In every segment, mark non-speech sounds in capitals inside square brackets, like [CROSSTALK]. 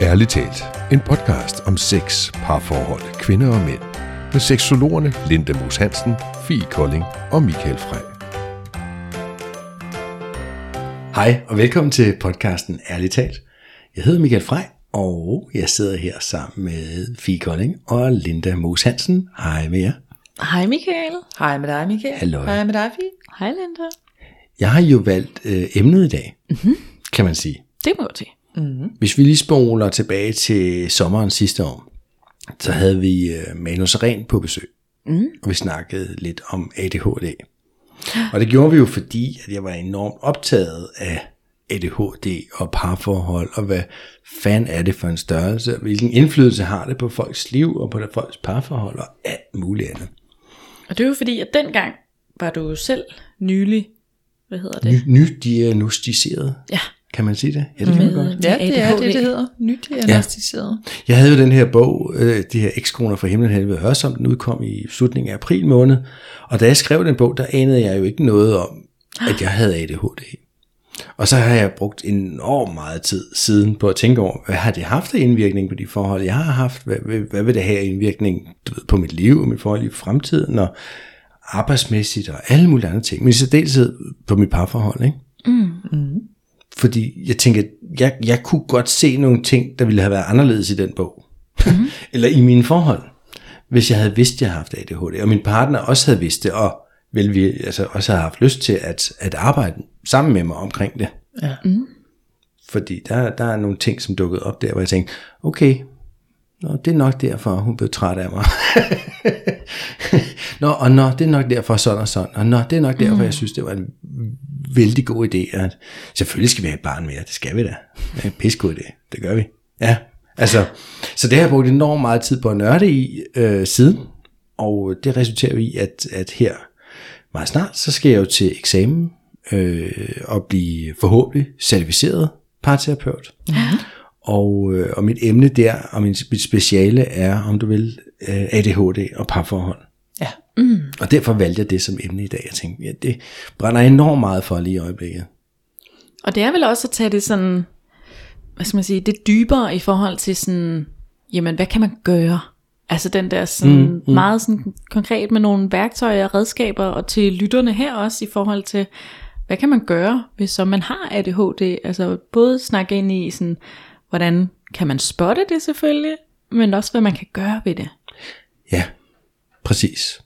Ærligt talt, en podcast om sex, parforhold, kvinder og mænd. Med seksologerne Linda Moos Hansen, Fie Kolding og Michael Frey. Hej og velkommen til podcasten Ærligt talt. Jeg hedder Michael Frey, og jeg sidder her sammen med Fie Kolding og Linda Moos Hansen. Hej med jer. Hej Michael. Hej med dig, Michael. Hallo. Hej med dig, Fie. Hej Linda. Jeg har jo valgt øh, emnet i dag, mm-hmm. kan man sige. Det må jeg til. Hvis vi lige spoler tilbage til sommeren sidste år, så havde vi øh, Manu Seren på besøg, mm. og vi snakkede lidt om ADHD. Og det gjorde vi jo fordi, at jeg var enormt optaget af ADHD og parforhold, og hvad fanden er det for en størrelse, og hvilken indflydelse har det på folks liv og på folks parforhold og alt muligt andet. Og det er jo fordi, at dengang var du selv nylig, hvad hedder det? Ny, nydiagnostiseret, Ja, kan man sige det? Ja, det kan man godt. Ja, det er ADHD. det, det hedder. Nyt diagnostiseret. Jeg havde jo den her bog, øh, det her ekskoner fra himlen helvede hørs om, den udkom i slutningen af april måned. Og da jeg skrev den bog, der anede jeg jo ikke noget om, at jeg havde ADHD. Og så har jeg brugt enormt meget tid siden på at tænke over, hvad har det haft af indvirkning på de forhold, jeg har haft? Hvad, hvad, hvad vil det have af indvirkning du ved, på mit liv og mit forhold i fremtiden, og arbejdsmæssigt og alle mulige andre ting. Men i særdeleshed på mit parforhold, ikke? Fordi jeg tænker, jeg, jeg kunne godt se nogle ting, der ville have været anderledes i den bog. Mm-hmm. [LAUGHS] Eller i mine forhold. Hvis jeg havde vidst, at jeg havde haft ADHD. Og min partner også havde vidst det. Og vel, vi altså, også havde haft lyst til at, at arbejde sammen med mig omkring det. Ja. Fordi der, der er nogle ting, som dukkede op der, hvor jeg tænkte, okay, Nå, det er nok derfor, hun blev træt af mig. [LAUGHS] nå, og nå, det er nok derfor sådan og sådan. Og nå, det er nok derfor, jeg synes, det var en vældig god idé. At selvfølgelig skal vi have et barn mere, det skal vi da. Det er en pissegod idé, det gør vi. Ja, altså, så det har jeg brugt enormt meget tid på at nørde i øh, siden. Og det resulterer i, at, at her meget snart, så skal jeg jo til eksamen øh, og blive forhåbentlig certificeret parterapeut. Og, øh, og mit emne der, og min, mit speciale er, om du vil, øh, ADHD og parforhold. Ja. Og derfor valgte jeg det som emne i dag. Jeg tænkte, ja, det brænder enormt meget for lige i øjeblikket. og det er vel også at tage det sådan, hvad skal man sige, det dybere i forhold til sådan, jamen hvad kan man gøre? Altså den der sådan mm, mm. meget sådan konkret med nogle værktøjer og redskaber, og til lytterne her også i forhold til, hvad kan man gøre, hvis så man har ADHD? Altså både snakke ind i sådan, hvordan kan man spotte det selvfølgelig, men også hvad man kan gøre ved det. Ja, præcis.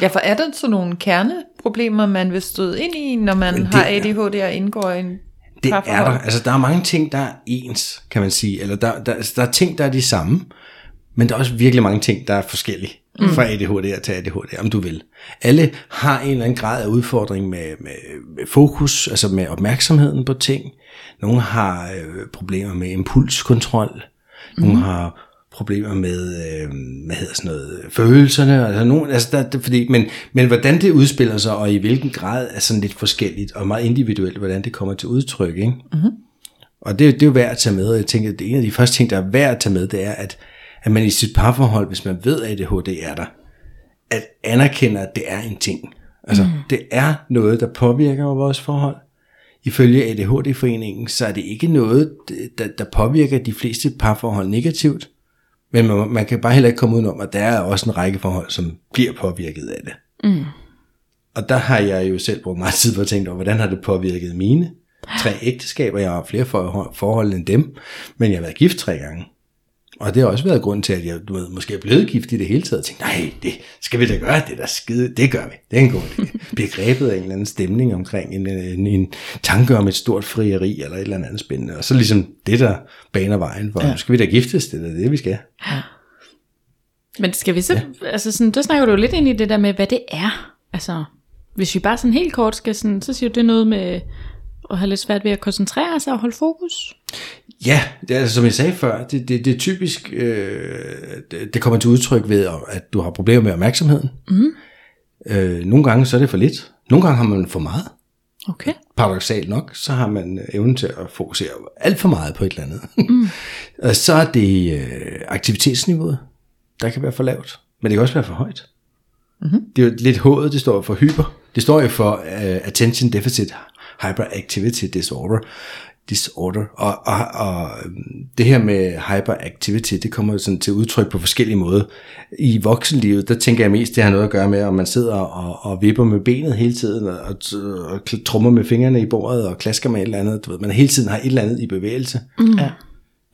Ja, for er der så nogle kerneproblemer, man vil støde ind i, når man det har ADHD og indgår i en Det er der. Altså, der er mange ting, der er ens, kan man sige. Eller der, der, altså, der er ting, der er de samme. Men der er også virkelig mange ting, der er forskellige. Mm. Fra ADHD til ADHD, om du vil. Alle har en eller anden grad af udfordring med, med, med fokus, altså med opmærksomheden på ting. Nogle har øh, problemer med impulskontrol. Nogle mm. har problemer med, øh, hvad hedder sådan noget, følelserne. Altså nogen, altså der, det, fordi, men, men hvordan det udspiller sig, og i hvilken grad, er sådan lidt forskelligt, og meget individuelt, hvordan det kommer til udtryk. Ikke? Og det, det er jo værd at tage med, og jeg tænker, at det er en af de første ting, der er værd at tage med, det er, at, at man i sit parforhold, hvis man ved, at ADHD er der, at anerkende, at det er en ting. Altså, mm. det er noget, der påvirker vores forhold. Ifølge ADHD-foreningen, så er det ikke noget, der, der påvirker de fleste parforhold negativt. Men man, man kan bare heller ikke komme udenom, at der er også en række forhold, som bliver påvirket af det. Mm. Og der har jeg jo selv brugt meget [LAUGHS] tid på at tænke over, hvordan har det påvirket mine tre ægteskaber. Jeg har flere forhold, forhold end dem, men jeg har været gift tre gange. Og det har også været grund til, at jeg du ved, måske er blevet gift i det hele taget, og tænkte, nej, det skal vi da gøre, det er da skide, det gør vi, det er en god idé. [LAUGHS] Bliver grebet af en eller anden stemning omkring en, en, en tanke om et stort frieri, eller et eller andet spændende, og så ligesom det, der baner vejen for, ja. skal vi da giftes, det er det, vi skal. Men skal vi så, ja. altså sådan, der snakker du jo lidt ind i det der med, hvad det er. Altså, hvis vi bare sådan helt kort skal sådan, så siger du det noget med at have lidt svært ved at koncentrere sig og holde fokus. Ja, det er, som jeg sagde før, det, det, det er typisk, øh, det, det kommer til udtryk ved, at du har problemer med opmærksomheden. Mm. Øh, nogle gange så er det for lidt. Nogle gange har man for meget. Okay. Paradoxalt nok, så har man evnen til at fokusere alt for meget på et eller andet. Mm. [LAUGHS] og så er det øh, aktivitetsniveauet, der kan være for lavt. Men det kan også være for højt. Mm-hmm. Det er jo lidt H'et, det står for hyper. Det står jo for uh, Attention Deficit Hyperactivity Disorder. Disorder. Og, og, og øhm, det her med hyperactivity, det kommer sådan til udtryk på forskellige måder. I voksenlivet, der tænker jeg mest, det har noget at gøre med, om man sidder og, og vipper med benet hele tiden, og, og, og trummer med fingrene i bordet, og klasker med et eller andet. Du ved, man hele tiden har et eller andet i bevægelse. Mm. Ja.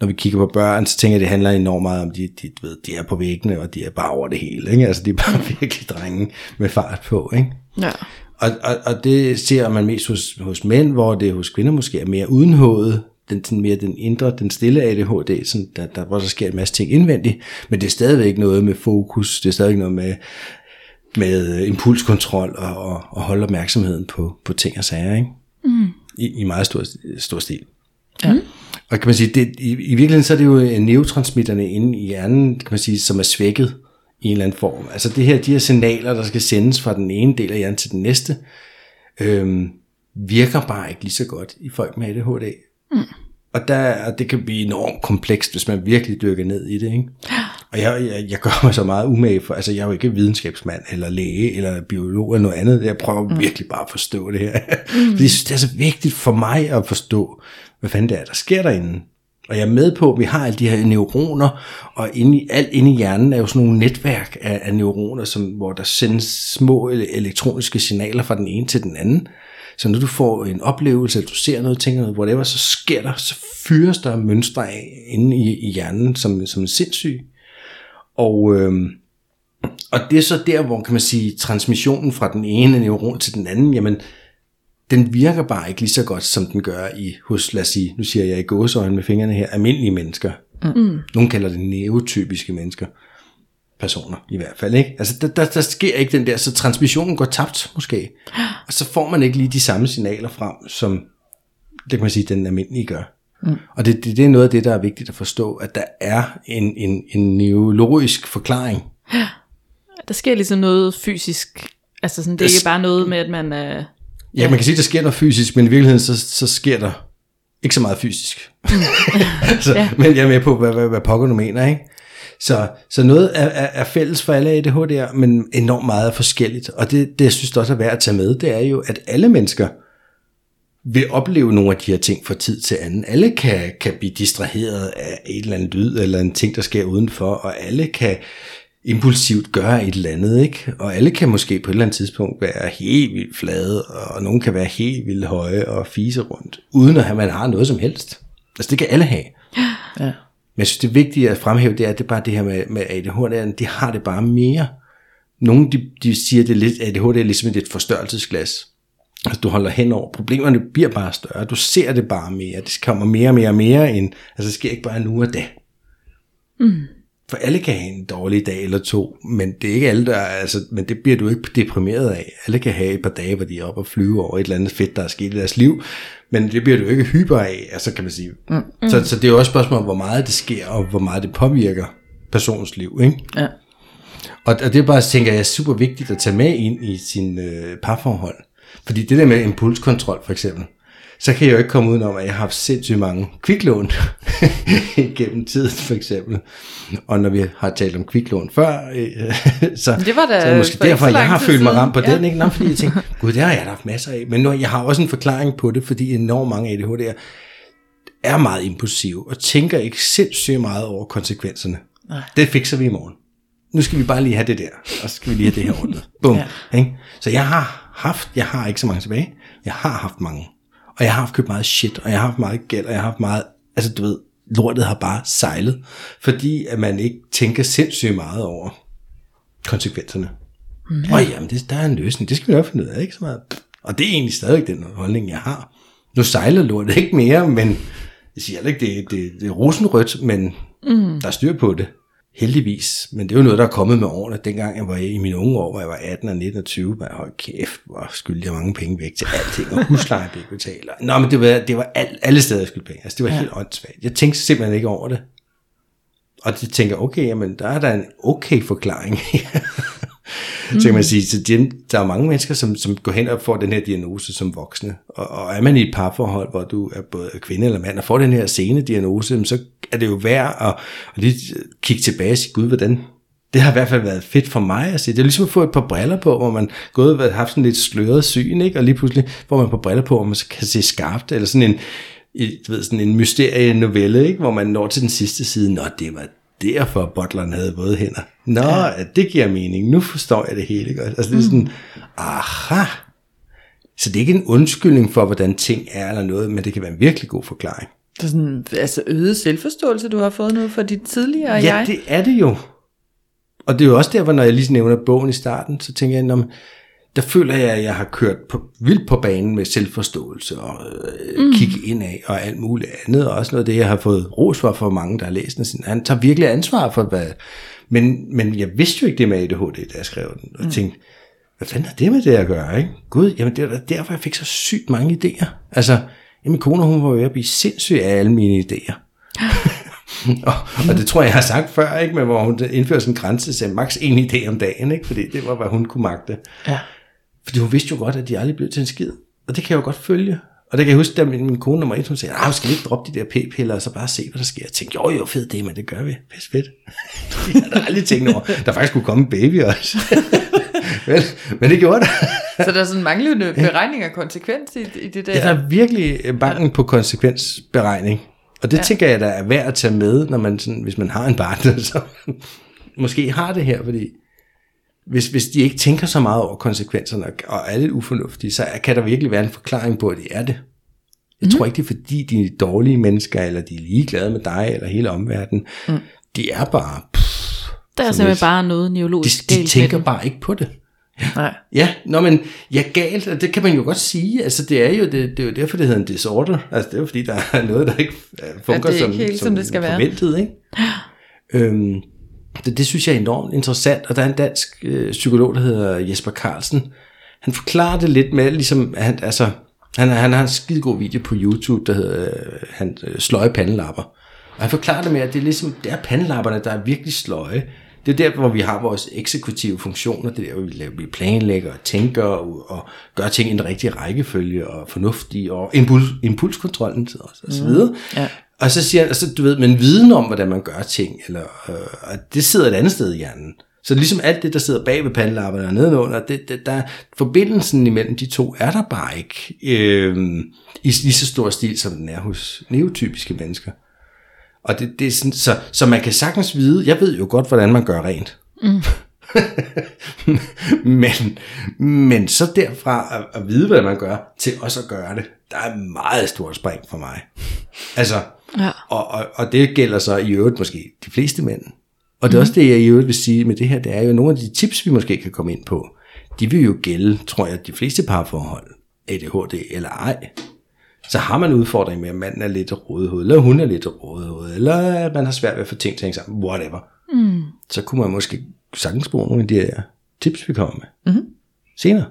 Når vi kigger på børn, så tænker jeg, det handler enormt meget om, de, de, du ved, de er på væggene, og de er bare over det hele. Ikke? Altså, de er bare [LAUGHS] virkelig drenge med fart på. Ikke? Ja. Og, og, og det ser man mest hos, hos mænd, hvor det hos kvinder måske er mere udenhået, den, den mere den indre, den stille ADHD, sådan, der, der, hvor der sker en masse ting indvendigt, men det er stadigvæk noget med fokus, det er stadigvæk noget med, med impulskontrol og, og, og holde opmærksomheden på, på ting og sager, ikke? Mm. I, i meget stor, stor stil. Ja. Og kan man sige, det, i, i virkeligheden så er det jo neurotransmitterne inde i hjernen, kan man sige, som er svækket i en eller anden form. Altså det her, de her signaler, der skal sendes fra den ene del af hjernen til den næste, øhm, virker bare ikke lige så godt i folk med ADHD. Mm. Og, der, det kan blive enormt komplekst, hvis man virkelig dykker ned i det. Ikke? Og jeg, jeg, jeg gør mig så meget umage for, altså jeg er jo ikke videnskabsmand, eller læge, eller biolog, eller noget andet. Jeg prøver mm. virkelig bare at forstå det her. Mm. [LAUGHS] Fordi jeg synes, det er så vigtigt for mig at forstå, hvad fanden det er, der sker derinde. Og jeg er med på, at vi har alle de her neuroner, og inde i, alt inde i hjernen er jo sådan nogle netværk af, af neuroner, som, hvor der sendes små elektroniske signaler fra den ene til den anden. Så når du får en oplevelse, eller du ser noget, tænker noget, whatever, så sker der, så fyres der mønstre af inde i, i hjernen som, som en sindssyg. Og, øhm, og det er så der, hvor kan man sige, transmissionen fra den ene neuron til den anden, jamen, den virker bare ikke lige så godt, som den gør i hos, lad os sige, nu siger jeg i gåsøjne med fingrene her, almindelige mennesker. Mm. Nogle kalder det neotypiske mennesker. Personer i hvert fald, ikke? Altså, der, der, der sker ikke den der, så transmissionen går tabt måske. Og så får man ikke lige de samme signaler frem, som, det kan man sige, den almindelige gør. Mm. Og det, det, det er noget af det, der er vigtigt at forstå, at der er en, en, en neurologisk forklaring. Der sker ligesom noget fysisk. Altså sådan, det er ikke bare noget med, at man er... Ja, man kan sige, at der sker noget fysisk, men i virkeligheden så, så sker der ikke så meget fysisk. [LAUGHS] så, ja. Men jeg er med på, hvad, hvad, hvad pokker du mener, ikke? Så, så noget er, er, er fælles for alle ADHD'er, men enormt meget er forskelligt. Og det, det, jeg synes også er værd at tage med, det er jo, at alle mennesker vil opleve nogle af de her ting fra tid til anden. Alle kan, kan blive distraheret af et eller andet lyd, eller en ting, der sker udenfor, og alle kan impulsivt gøre et eller andet, ikke? Og alle kan måske på et eller andet tidspunkt være helt vildt flade, og nogen kan være helt vildt høje og fise rundt, uden at man har noget som helst. Altså det kan alle have. Ja. Men jeg synes, det vigtige at fremhæve, det er, at det er bare det her med, med ADHD, de har det bare mere. Nogle de, de siger, at ADHD er ligesom et forstørrelsesglas. Altså du holder hen over, problemerne bliver bare større, du ser det bare mere, det kommer mere og mere og mere ind, altså det sker ikke bare nu og da. Mm. For alle kan have en dårlig dag eller to, men det er ikke alle, der altså, men det bliver du ikke deprimeret af. Alle kan have et par dage, hvor de er oppe og flyve over et eller andet fedt, der er sket i deres liv, men det bliver du ikke hyper af, altså kan man sige. Mm. Så, så det er jo også et spørgsmål hvor meget det sker, og hvor meget det påvirker personens liv, ikke? Ja. Og, og det er bare, tænker jeg, er super vigtigt at tage med ind i sin øh, parforhold. Fordi det der med impulskontrol for eksempel, så kan jeg jo ikke komme udenom, at jeg har haft sindssygt mange kviklån [LAUGHS] gennem tiden for eksempel. Og når vi har talt om kviklån før, øh, [LAUGHS] så, det var da så måske derfor, jeg har følt mig ramt på ja. den. Ikke? Nå, fordi jeg tænkte, [LAUGHS] gud, det har jeg haft masser af. Men nu, jeg har også en forklaring på det, fordi enormt mange ADHD'er er meget impulsive og tænker ikke sindssygt meget over konsekvenserne. Nej. Det fikser vi i morgen. Nu skal vi bare lige have det der, og så skal vi lige have det her ordnet. Bum. Ja. Ikke? Så jeg har haft, jeg har ikke så mange tilbage, jeg har haft mange. Og jeg har haft købt meget shit, og jeg har haft meget gæld, og jeg har haft meget, altså du ved, lortet har bare sejlet, fordi at man ikke tænker sindssygt meget over konsekvenserne. Mm. Og jamen, det, der er en løsning, det skal vi nok finde ud af, ikke så meget. Og det er egentlig stadig den holdning, jeg har. Nu sejler lortet ikke mere, men jeg siger ikke, det, det, det er rosenrødt, men mm. der er styr på det. Heldigvis. Men det er jo noget, der er kommet med årene. Dengang jeg var i mine unge år, hvor jeg var 18 og 19 og 20, var jeg, hold kæft, hvor skyldte jeg mange penge væk til alting, og husleje blev betalt. Nå, men det var, det var al, alle steder, jeg skyldte penge. Altså, det var ja. helt åndssvagt. Jeg tænkte simpelthen ikke over det. Og de tænker, okay, jamen, der er der en okay forklaring. mm. så kan man sige, så de, der er mange mennesker, som, som går hen og får den her diagnose som voksne. Og, og er man i et parforhold, hvor du er både kvinde eller mand, og får den her sene diagnose, så er det jo værd at, at lige kigge tilbage og sige, gud, hvordan, det har i hvert fald været fedt for mig at se. Det er ligesom at få et par briller på, hvor man gået og haft sådan lidt sløret syn, ikke? og lige pludselig får man par briller på, hvor man kan se skarpt, eller sådan en, du ved, sådan en mysterie-novelle, ikke? hvor man når til den sidste side, nå, det var derfor, butleren havde våde hænder. Nå, ja. det giver mening, nu forstår jeg det hele godt. Altså det er sådan, aha, så det er ikke en undskyldning for, hvordan ting er eller noget, men det kan være en virkelig god forklaring. Det er sådan, altså øget selvforståelse, du har fået nu for dit tidligere Ja, jeg. det er det jo. Og det er jo også derfor, når jeg lige nævner bogen i starten, så tænker jeg, man, der føler jeg, at jeg har kørt på, vildt på banen med selvforståelse og øh, mm. kigge ind af og alt muligt andet. Og også noget af det, jeg har fået ros for for mange, der har læst den. Sådan, Han tager virkelig ansvar for, hvad... Men, men jeg vidste jo ikke det med ADHD, da jeg skrev den. Og mm. tænkte, hvad fanden har det med det at gøre, ikke? Gud, jamen det er derfor, jeg fik så sygt mange idéer. Altså, jamen kone, hun var ved at blive sindssyg af alle mine idéer. [LAUGHS] og, og det tror jeg, jeg har sagt før, ikke? Men hvor hun indførte sådan en grænse til maks en idé om dagen, ikke? Fordi det var, hvad hun kunne magte. Ja. Fordi hun vidste jo godt, at de aldrig blev til en skid. Og det kan jeg jo godt følge. Og det kan jeg huske, da min, min kone nummer et, hun sagde, ah, skal vi ikke droppe de der p-piller, og så bare se, hvad der sker. Jeg tænkte, jo jo, fedt det, men det gør vi. Pisse fedt. [LAUGHS] jeg havde aldrig tænkt over, der faktisk kunne komme en baby også. [LAUGHS] men, men det gjorde det. Så der er sådan manglende beregning af konsekvens i, i det der. Ja, der er virkelig banken på konsekvensberegning. Og det ja. tænker jeg, der er værd at tage med, når man sådan, hvis man har en partner, [LAUGHS] så måske har det her, fordi hvis, hvis de ikke tænker så meget over konsekvenserne og- og er lidt ufornuftige, så kan der virkelig være en forklaring på, at de er det. Jeg mm. tror ikke, det er fordi, de er dårlige mennesker, eller de er ligeglade med dig, eller hele omverdenen. Mm. De er bare... Pff, Der er simpelthen lidt- bare noget de, neurologisk de galt med tænker bare ikke på det. Nej. Ja, nå, men ja, galt, og det kan man jo godt sige. Altså, det er jo, det, det er jo derfor, det hedder en disorder. Altså, det er jo fordi, der er noget, der ikke øh, fungerer er som, helt, som det skal være. forventet, ikke? Øhm, det, det synes jeg er enormt interessant, og der er en dansk øh, psykolog, der hedder Jesper Carlsen. Han forklarer det lidt med, ligesom, at han, altså, han, han har en skide god video på YouTube, der hedder øh, han, øh, Sløje Pandelapper. Og han forklarer det med, at det er ligesom, det er pandelapperne, der er virkelig sløje. Det er der, hvor vi har vores eksekutive funktioner, det er der, hvor vi, laver, vi planlægger og tænker og, og gør ting i den rigtige rækkefølge og fornuftige, og impuls, impulskontrollen og, og så videre. ja. Og så siger han, altså, du ved, men viden om, hvordan man gør ting, eller, øh, og det sidder et andet sted i hjernen. Så ligesom alt det, der sidder bag ved pandelapperne og nedenunder, det, det, der, forbindelsen imellem de to er der bare ikke øh, i lige så stor stil, som den er hos neotypiske mennesker. Og det, det er sådan, så, så man kan sagtens vide, jeg ved jo godt, hvordan man gør rent. Mm. [LAUGHS] men, men så derfra at, at vide, hvad man gør, til også at gøre det, der er et meget stort spring for mig. Altså, Ja. og, og, og det gælder så i øvrigt måske de fleste mænd. Og det er også det, jeg i øvrigt vil sige med det her, det er jo nogle af de tips, vi måske kan komme ind på, de vil jo gælde, tror jeg, de fleste parforhold, ADHD eller ej. Så har man udfordring med, at manden er lidt rådehoved, eller hun er lidt rådehoved, eller at man har svært ved at få ting til at hænge sammen, whatever. Mm. Så kunne man måske sagtens bruge nogle af de her tips, vi kommer med. Mm-hmm. Senere.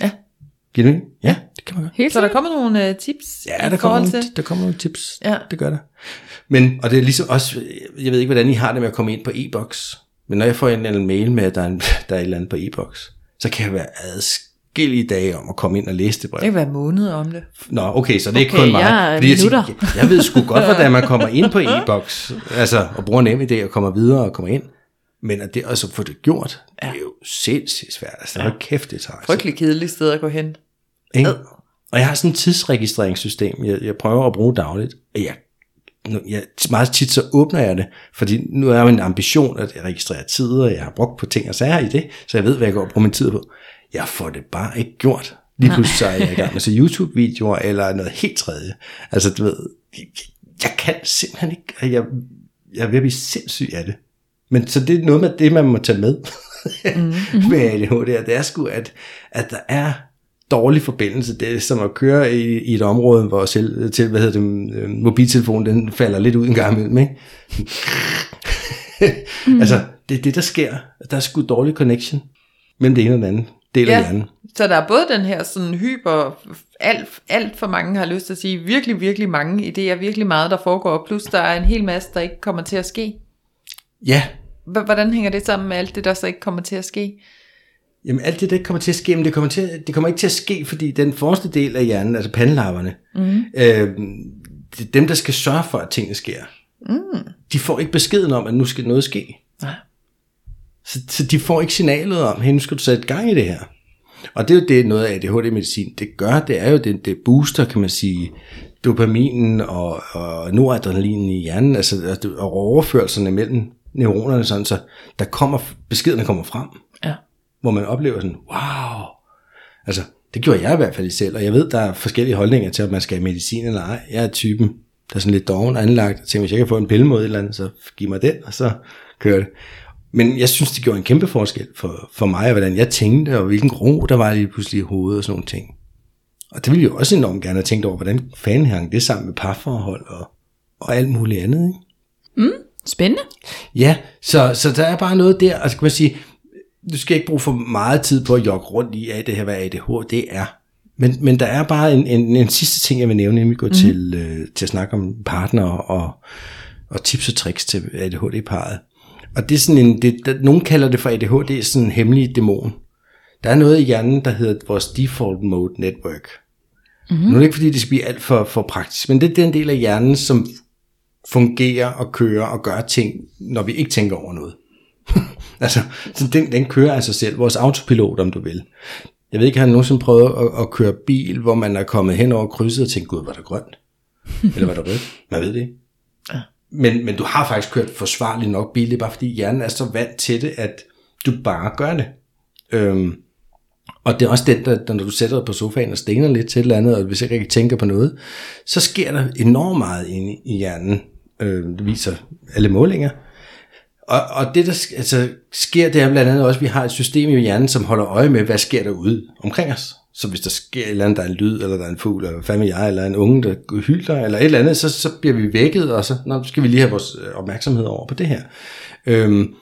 Ja. Giver det mening? Ja, det kan man godt. Helt Så der kommer nogle uh, tips Ja, i der kommer, nogle, til... der kommer nogle tips. Ja. Det gør der. Men, og det er ligesom også, jeg ved ikke, hvordan I har det med at komme ind på e-boks. Men når jeg får en eller anden mail med, at der er, en, [LAUGHS] der er et eller andet på e-boks, så kan jeg være adskillige dage om at komme ind og læse det brev. Det kan være måneder om det. Nå, okay, så det er ikke Okay, kun mig. jeg er Fordi jeg, tænker, jeg, jeg ved sgu godt, hvordan man kommer ind på [LAUGHS] e-boks, altså, og bruger nem idé og kommer videre og kommer ind. Men at det også at få det gjort, det er jo sindssygt svært. Altså, ja. kæft, det tager. altså. Frygtelig kedeligt sted at gå hen. Ikke? Og jeg har sådan et tidsregistreringssystem, jeg, jeg prøver at bruge dagligt. Og jeg, nu, jeg, meget tit så åbner jeg det, fordi nu er jo en ambition at registrere tider, og jeg har brugt på ting og sager i det, så jeg ved, hvad jeg går og bruger min tid på. Jeg får det bare ikke gjort. Lige pludselig så er jeg i gang med så YouTube-videoer, eller noget helt tredje. Altså, du ved, jeg, jeg kan simpelthen ikke, jeg, jeg er ved at blive sindssyg af det. Men så det er noget med det, man må tage med mm-hmm. [LAUGHS] med ADHD, det er sgu, at, at der er dårlig forbindelse. Det er som at køre i, i et område, hvor selv, til, hvad hedder det, øh, mobiltelefonen den falder lidt ud en gang imellem. Ikke? mm. [LAUGHS] altså, det er det, der sker. Der er sgu dårlig connection mellem det ene og den anden del af Ja, hjernen. så der er både den her sådan hyper, alt, alt for mange har lyst til at sige, virkelig, virkelig mange idéer, virkelig meget, der foregår, plus der er en hel masse, der ikke kommer til at ske. Ja, H- Hvordan hænger det sammen med alt det, der så ikke kommer til at ske? Jamen alt det, der kommer til at ske, men det kommer, til, det kommer ikke til at ske, fordi den forreste del af hjernen, altså pandelapperne, mm. øh, det er dem, der skal sørge for, at tingene sker. Mm. De får ikke beskeden om, at nu skal noget ske. Nej. Så, så de får ikke signalet om, hey, nu skal du sætte gang i det her. Og det er jo det, noget af ADHD-medicin, det gør, det er jo, det, det booster, kan man sige, dopaminen og, og noradrenalinen i hjernen, altså altså, og overførelserne mellem neuronerne, sådan, så der kommer, beskederne kommer frem, Ja. hvor man oplever sådan, wow, altså det gjorde jeg i hvert fald selv, og jeg ved, der er forskellige holdninger til, om man skal have medicin eller ej. Jeg er typen, der er sådan lidt doven anlagt, og tænker, hvis jeg kan få en pille mod et eller andet, så giv mig den, og så kører det. Men jeg synes, det gjorde en kæmpe forskel for, for mig, og hvordan jeg tænkte, og hvilken ro der var lige pludselig i hovedet og sådan nogle ting. Og det ville jeg jo også enormt gerne have tænkt over, hvordan fanden hang det sammen med parforhold og, og alt muligt andet. Ikke? Spændende. Ja, så, så der er bare noget der, altså kan man sige, du skal ikke bruge for meget tid på at jogge rundt i, at det her, hvad ADHD er. Men, men der er bare en, en, en sidste ting, jeg vil nævne, inden vi går mm. til, øh, til at snakke om partner og, og tips og tricks til ADHD-parret. Og det er sådan en, det, der, nogen kalder det for ADHD, sådan en hemmelig dæmon. Der er noget i hjernen, der hedder vores default mode network. Mm-hmm. Nu er det ikke, fordi det skal blive alt for, for praktisk, men det er den del af hjernen, som fungerer og kører og gør ting, når vi ikke tænker over noget. [LAUGHS] altså, så den, den kører af sig selv. Vores autopilot, om du vil. Jeg ved ikke, har han nogensinde prøvet at, at køre bil, hvor man er kommet hen over krydset og tænkt, gud, var der grønt? [LAUGHS] Eller var der rødt? Man ved det ikke. Men, men du har faktisk kørt forsvarligt nok bil, det er bare fordi hjernen er så vant til det, at du bare gør det. Øhm, og det er også den, der, når du sætter dig på sofaen og stener lidt til et eller andet, og hvis ikke rigtig tænker på noget, så sker der enormt meget inde i hjernen. Øh, det viser alle målinger. Og, og det, der altså, sker, det er blandt andet også, at vi har et system i hjernen, som holder øje med, hvad sker der ude omkring os. Så hvis der sker et eller andet, der er en lyd, eller der er en fugl, eller hvad fanden jeg, eller en unge, der hylder, eller et eller andet, så, så bliver vi vækket, og så nå, skal vi lige have vores øh, opmærksomhed over på det her. Øhm,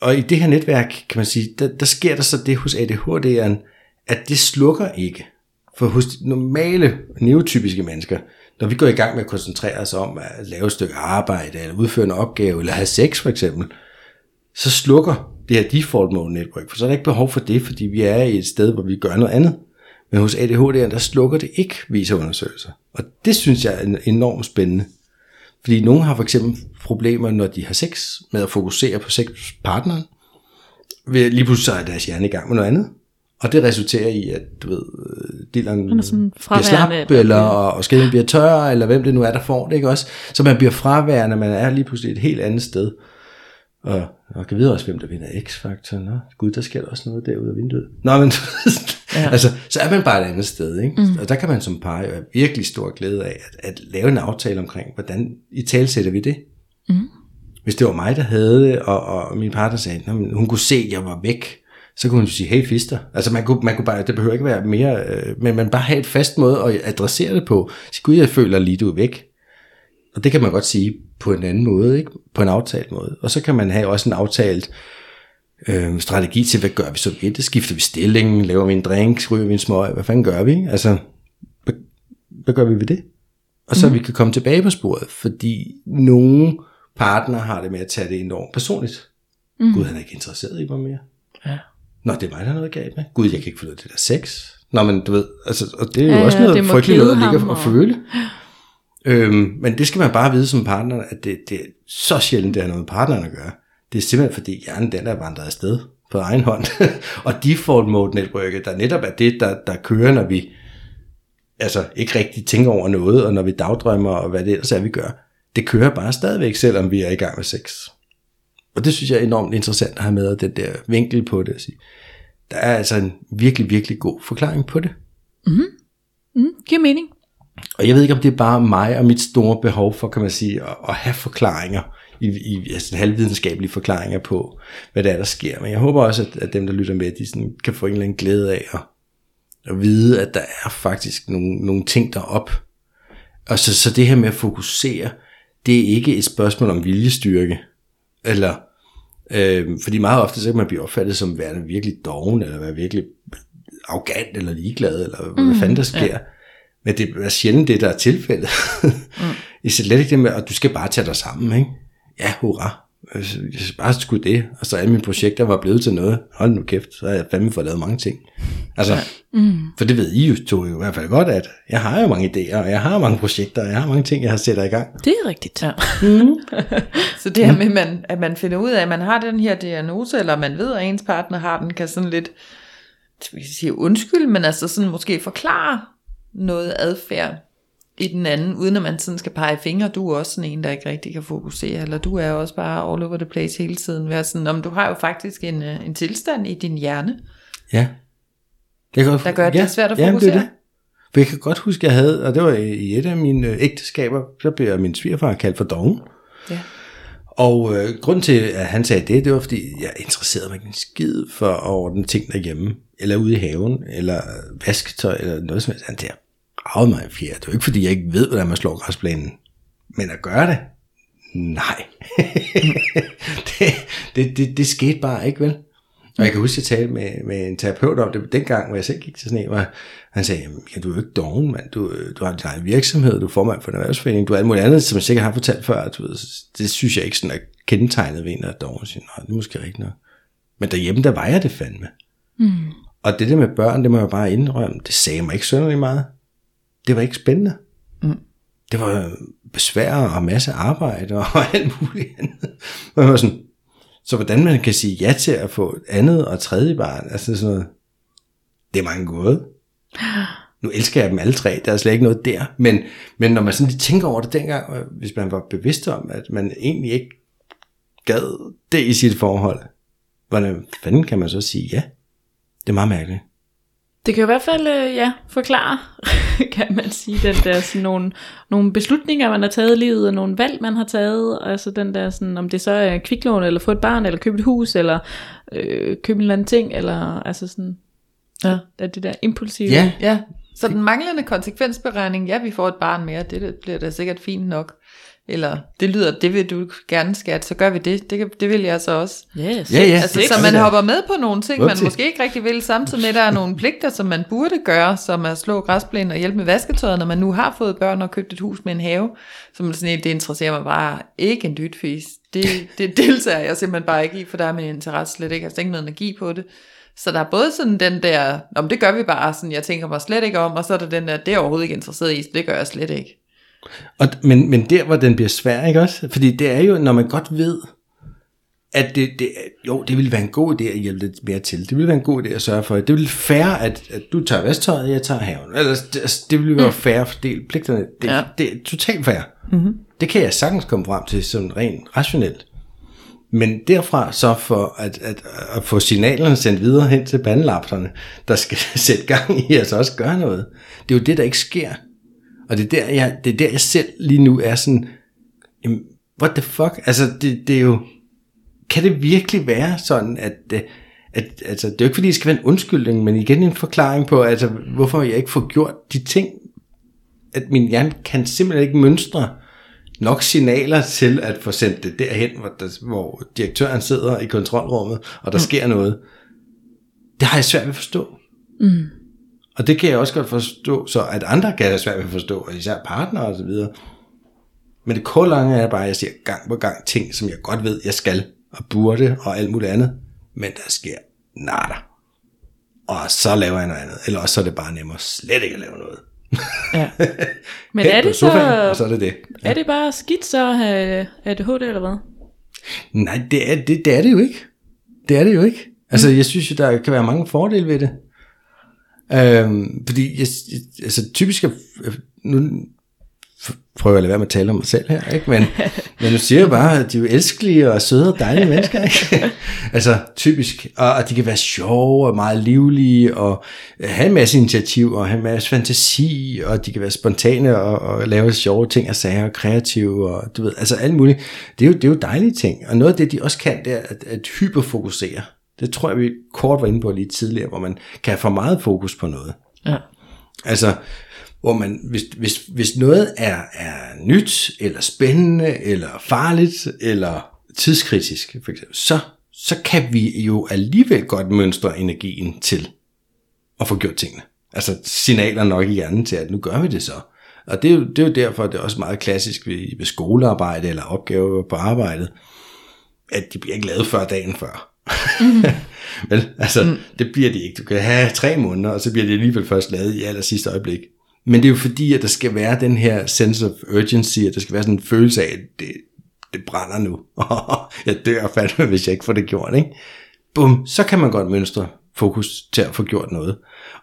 og i det her netværk, kan man sige, der, der sker der så det hos ADHD'eren, at det slukker ikke. For hos normale, neurotypiske mennesker, når vi går i gang med at koncentrere os om at lave et stykke arbejde, eller udføre en opgave, eller have sex for eksempel, så slukker det her default mode network, for så er der ikke behov for det, fordi vi er i et sted, hvor vi gør noget andet. Men hos ADHD'eren, der slukker det ikke, viser undersøgelser. Og det synes jeg er enormt spændende. Fordi nogle har for eksempel problemer, når de har sex, med at fokusere på sexpartneren. Lige pludselig er deres hjerne i gang med noget andet. Og det resulterer i, at du ved, øh, dilleren er bliver slap, fraværende, eller, og skeden bliver tør, eller hvem det nu er, der får det, ikke også? Så man bliver fraværende, man er lige pludselig et helt andet sted. Og, og kan vide også, hvem der vinder X-Factor. Nå, gud, der sker der også noget derude af vinduet. Nå, men ja. [LAUGHS] altså, så er man bare et andet sted, ikke? Mm. Og der kan man som par jo have virkelig stor glæde af, at, at lave en aftale omkring, hvordan i talsætter vi det? Mm. Hvis det var mig, der havde det, og, og min partner sagde, "Nå, men hun kunne se, at jeg var væk, så kunne hun sige, hey fister. Altså man kunne, man kunne bare, det behøver ikke være mere, øh, men man bare have et fast måde at adressere det på. Sige, gud, jeg føler lige, du er væk. Og det kan man godt sige på en anden måde, ikke? på en aftalt måde. Og så kan man have også en aftalt øh, strategi til, hvad gør vi så ved det? Skifter vi stilling? Laver vi en drink? Ryger vi en smøg? Hvad fanden gør vi? Altså, hvad, hvad gør vi ved det? Og så mm. vi kan komme tilbage på sporet, fordi nogle partner har det med at tage det enormt personligt. Mm. Gud, han er ikke interesseret i mig mere. Ja. Nå, det er mig, der er noget galt med. Gud, jeg kan ikke ud af det der sex. Nå, men du ved, altså, og det er jo Ja, også noget det frygteligt noget at ligge og- føle. Øhm, men det skal man bare vide som partner, at det, det er så sjældent, det har noget med partneren at gøre. Det er simpelthen fordi hjernen den er vandret afsted på egen hånd. [LAUGHS] og default mode netværket, der netop er det, der, der kører, når vi altså ikke rigtig tænker over noget, og når vi dagdrømmer, og hvad det ellers er, vi gør. Det kører bare stadigvæk, selvom vi er i gang med sex. Og det synes jeg er enormt interessant at have med, den der vinkel på det. At sige. Der er altså en virkelig, virkelig god forklaring på det. Mm, giver mening. Og jeg ved ikke, om det er bare mig og mit store behov for, kan man sige, at, at have forklaringer, i, i altså halvvidenskabelige forklaringer på, hvad det er, der sker. Men jeg håber også, at, at dem, der lytter med, de sådan, kan få en eller anden glæde af at, at vide, at der er faktisk nogle, nogle ting derop. Og så, så det her med at fokusere, det er ikke et spørgsmål om viljestyrke, eller øh, fordi meget ofte så kan man blive opfattet som værende virkelig doven, eller være virkelig arrogant, eller ligeglad, eller hvad mm, fanden der sker. Ja. Men det er sjældent det, der er tilfældet. mm. [LAUGHS] I slet ikke det med, at du skal bare tage dig sammen, ikke? Ja, hurra. Jeg skal bare skulle det, og så alle mine projekter var blevet til noget. Hold nu kæft, så har jeg fandme fået lavet mange ting. Altså, mm. for det ved I jo to jo i hvert fald godt, at jeg har jo mange idéer, og jeg har mange projekter, og jeg har mange ting, jeg har sætter i gang. Det er rigtigt. Ja. [LAUGHS] Så det her med, man, at man finder ud af, at man har den her diagnose, eller man ved, at ens partner har den, kan sådan lidt, skal vi sige undskyld, men altså sådan måske forklare noget adfærd i den anden, uden at man sådan skal pege fingre. Du er også sådan en, der ikke rigtig kan fokusere, eller du er også bare all over the place hele tiden. Være sådan, om du har jo faktisk en, øh, en tilstand i din hjerne, Ja. Jeg kan der gør, det svært at jamen, det er fokusere. det. For jeg kan godt huske, jeg havde, og det var i et af mine øh, ægteskaber, så blev min svigerfar kaldt for doven. Ja. Og øh, grund til, at han sagde det, det var, fordi jeg interesserede mig ikke en skid for at ordne ting derhjemme, eller ude i haven, eller vasketøj, eller noget som helst. Han der ragede mig i fjer. Det var ikke, fordi jeg ikke ved, hvordan man slår græsplænen. Men at gøre det? Nej. [LAUGHS] det, det, det, det skete bare ikke, vel? Og jeg kan huske, at jeg talte med, med en terapeut om det dengang, hvor jeg selv gik til sådan en, hvor han sagde, ja, du er jo ikke doven, mand. Du, du har din egen virksomhed, du er formand for en erhvervsforening, du er alt muligt andet, som jeg sikkert har fortalt før. Du ved, det synes jeg ikke sådan er kendetegnet ved en, der er doven. Jeg siger, "Nå, det er måske rigtigt nok. Men derhjemme, der var jeg det fandme. Mm. Og det der med børn, det må jeg bare indrømme, det sagde mig ikke synderligt meget. Det var ikke spændende. Mm. Det var besvær og masse arbejde og [LAUGHS] alt muligt andet. Jeg var sådan, så hvordan man kan sige ja til at få et andet og tredje barn, altså sådan noget, det er mange gode. [GASPS] Nu elsker jeg dem alle tre, der er slet ikke noget der, men, men når man sådan lige tænker over det dengang, hvis man var bevidst om, at man egentlig ikke gad det i sit forhold, hvordan fanden kan man så sige ja? Det er meget mærkeligt. Det kan jo i hvert fald, øh, ja, forklare, [LAUGHS] kan man sige, den der sådan nogle, nogle beslutninger, man har taget i livet, og nogle valg, man har taget, altså den der sådan, om det så er kviklån, eller få et barn, eller købe et hus, eller øh, købe en eller anden ting, eller altså sådan, ja, det der impulsive. Ja, Ja, så den manglende konsekvensberegning, ja, vi får et barn mere, det, det bliver da sikkert fint nok. Eller det lyder, det vil du gerne skat, så gør vi det. Det, kan- det vil jeg så også. Yes. Ja, ja. Altså, det så man hopper med på nogle ting, man måske ikke rigtig vil, samtidig med, at der er nogle pligter, som man burde gøre, som at slå græsplænen og hjælpe med vasketøjet, når man nu har fået børn og købt et hus med en have, som sådan et, det interesserer mig bare ikke en dyt fis. Det, det [LAUGHS] deltager jeg simpelthen bare ikke i, for der er min interesse slet ikke. Jeg har ikke noget energi på det. Så der er både sådan den der, om det gør vi bare, sådan jeg tænker mig slet ikke om, og så er der den der, det er jeg overhovedet ikke interesseret i, så det gør jeg slet ikke. Og, men, men der, hvor den bliver svær, ikke også? Fordi det er jo, når man godt ved, at det, det, jo, det ville være en god idé at hjælpe lidt mere til. Det ville være en god idé at sørge for, det ville færre, at, at du tager vasktøjet, jeg tager haven. Ellers, det, altså, det ville være færre at fordele pligterne. Det, ja. Det er totalt fair. Mm-hmm. Det kan jeg sagtens komme frem til sådan rent rationelt. Men derfra så for at, at, at få signalerne sendt videre hen til bandelapserne, der skal [LAUGHS] sætte gang i, altså også gøre noget. Det er jo det, der ikke sker. Og det er der, jeg, det er der, jeg selv lige nu er sådan, jamen, what the fuck? Altså, det, det er jo, kan det virkelig være sådan, at, øh, at altså, det er jo ikke fordi, det skal være en undskyldning, men igen en forklaring på, altså, hvorfor jeg ikke får gjort de ting, at min hjerne kan simpelthen ikke mønstre nok signaler til at få sendt det derhen, hvor, der, hvor direktøren sidder i kontrolrummet, og der mm. sker noget. Det har jeg svært ved at forstå. Mm. Og det kan jeg også godt forstå, så at andre kan jeg svært ved at forstå, og især partnere og så videre. Men det korte lange er bare, at jeg siger gang på gang ting, som jeg godt ved, jeg skal, og burde, og alt muligt andet. Men der sker nada. Og så laver jeg noget andet. Eller også så er det bare nemmere slet ikke at lave noget. Ja. [LAUGHS] Men er det så, sofaen, og så er det det. er det bare skidt så at have ADHD eller hvad? Nej, det er det, det er det jo ikke. Det er det jo ikke. Altså, jeg synes jo, der kan være mange fordele ved det. Øhm, fordi, jeg, altså typisk, er- nu prøver jeg at lade være med at tale om mig selv her, ikke? Men, [LAUGHS] men nu siger jeg bare, at de er jo elskelige og søde og dejlige mennesker, ikke? [LAUGHS] altså typisk, og, og de kan være sjove og meget livlige, og have en masse initiativ, og have en masse fantasi, og de kan være spontane og, og lave sjove ting og sager, og kreative, og du ved, altså alt muligt. Det er, jo, det er jo dejlige ting, og noget af det, de også kan, det er at, at hyperfokusere. Det tror jeg, vi kort var inde på lige tidligere, hvor man kan have for meget fokus på noget. Ja. Altså, hvor man, hvis, hvis, hvis noget er, er nyt, eller spændende, eller farligt, eller tidskritisk, for eksempel, så, så kan vi jo alligevel godt mønstre energien til at få gjort tingene. Altså signaler nok i hjernen til, at nu gør vi det så. Og det er jo, det er jo derfor, det er også meget klassisk ved, ved skolearbejde eller opgaver på arbejdet, at de bliver ikke lavet før dagen før. [LAUGHS] Vel, altså, mm. det bliver de ikke. Du kan have tre måneder, og så bliver de alligevel først lavet i aller sidste øjeblik. Men det er jo fordi, at der skal være den her sense of urgency, at der skal være sådan en følelse af, at det, det brænder nu. [LAUGHS] jeg dør fandme, hvis jeg ikke får det gjort, ikke? Bum, så kan man godt mønstre fokus til at få gjort noget.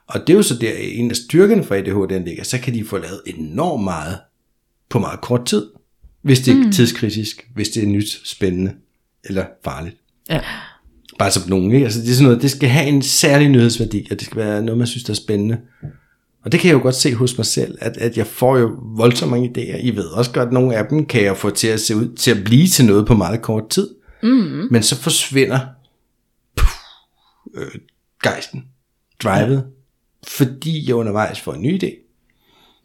Og det er jo så der, en af styrkerne for ADHD ligger, så kan de få lavet enormt meget på meget kort tid, hvis det er mm. tidskritisk, hvis det er nyt, spændende eller farligt. Ja. Bare som nogen, ikke? Altså det er sådan noget, det skal have en særlig nyhedsværdi, og det skal være noget, man synes, der er spændende. Og det kan jeg jo godt se hos mig selv, at, at jeg får jo voldsomt mange idéer. I ved også godt, at nogle af dem kan jeg få til at se ud til at blive til noget på meget kort tid. Mm. Men så forsvinder puh, øh, gejsten, drivet, ja. fordi jeg undervejs får en ny idé.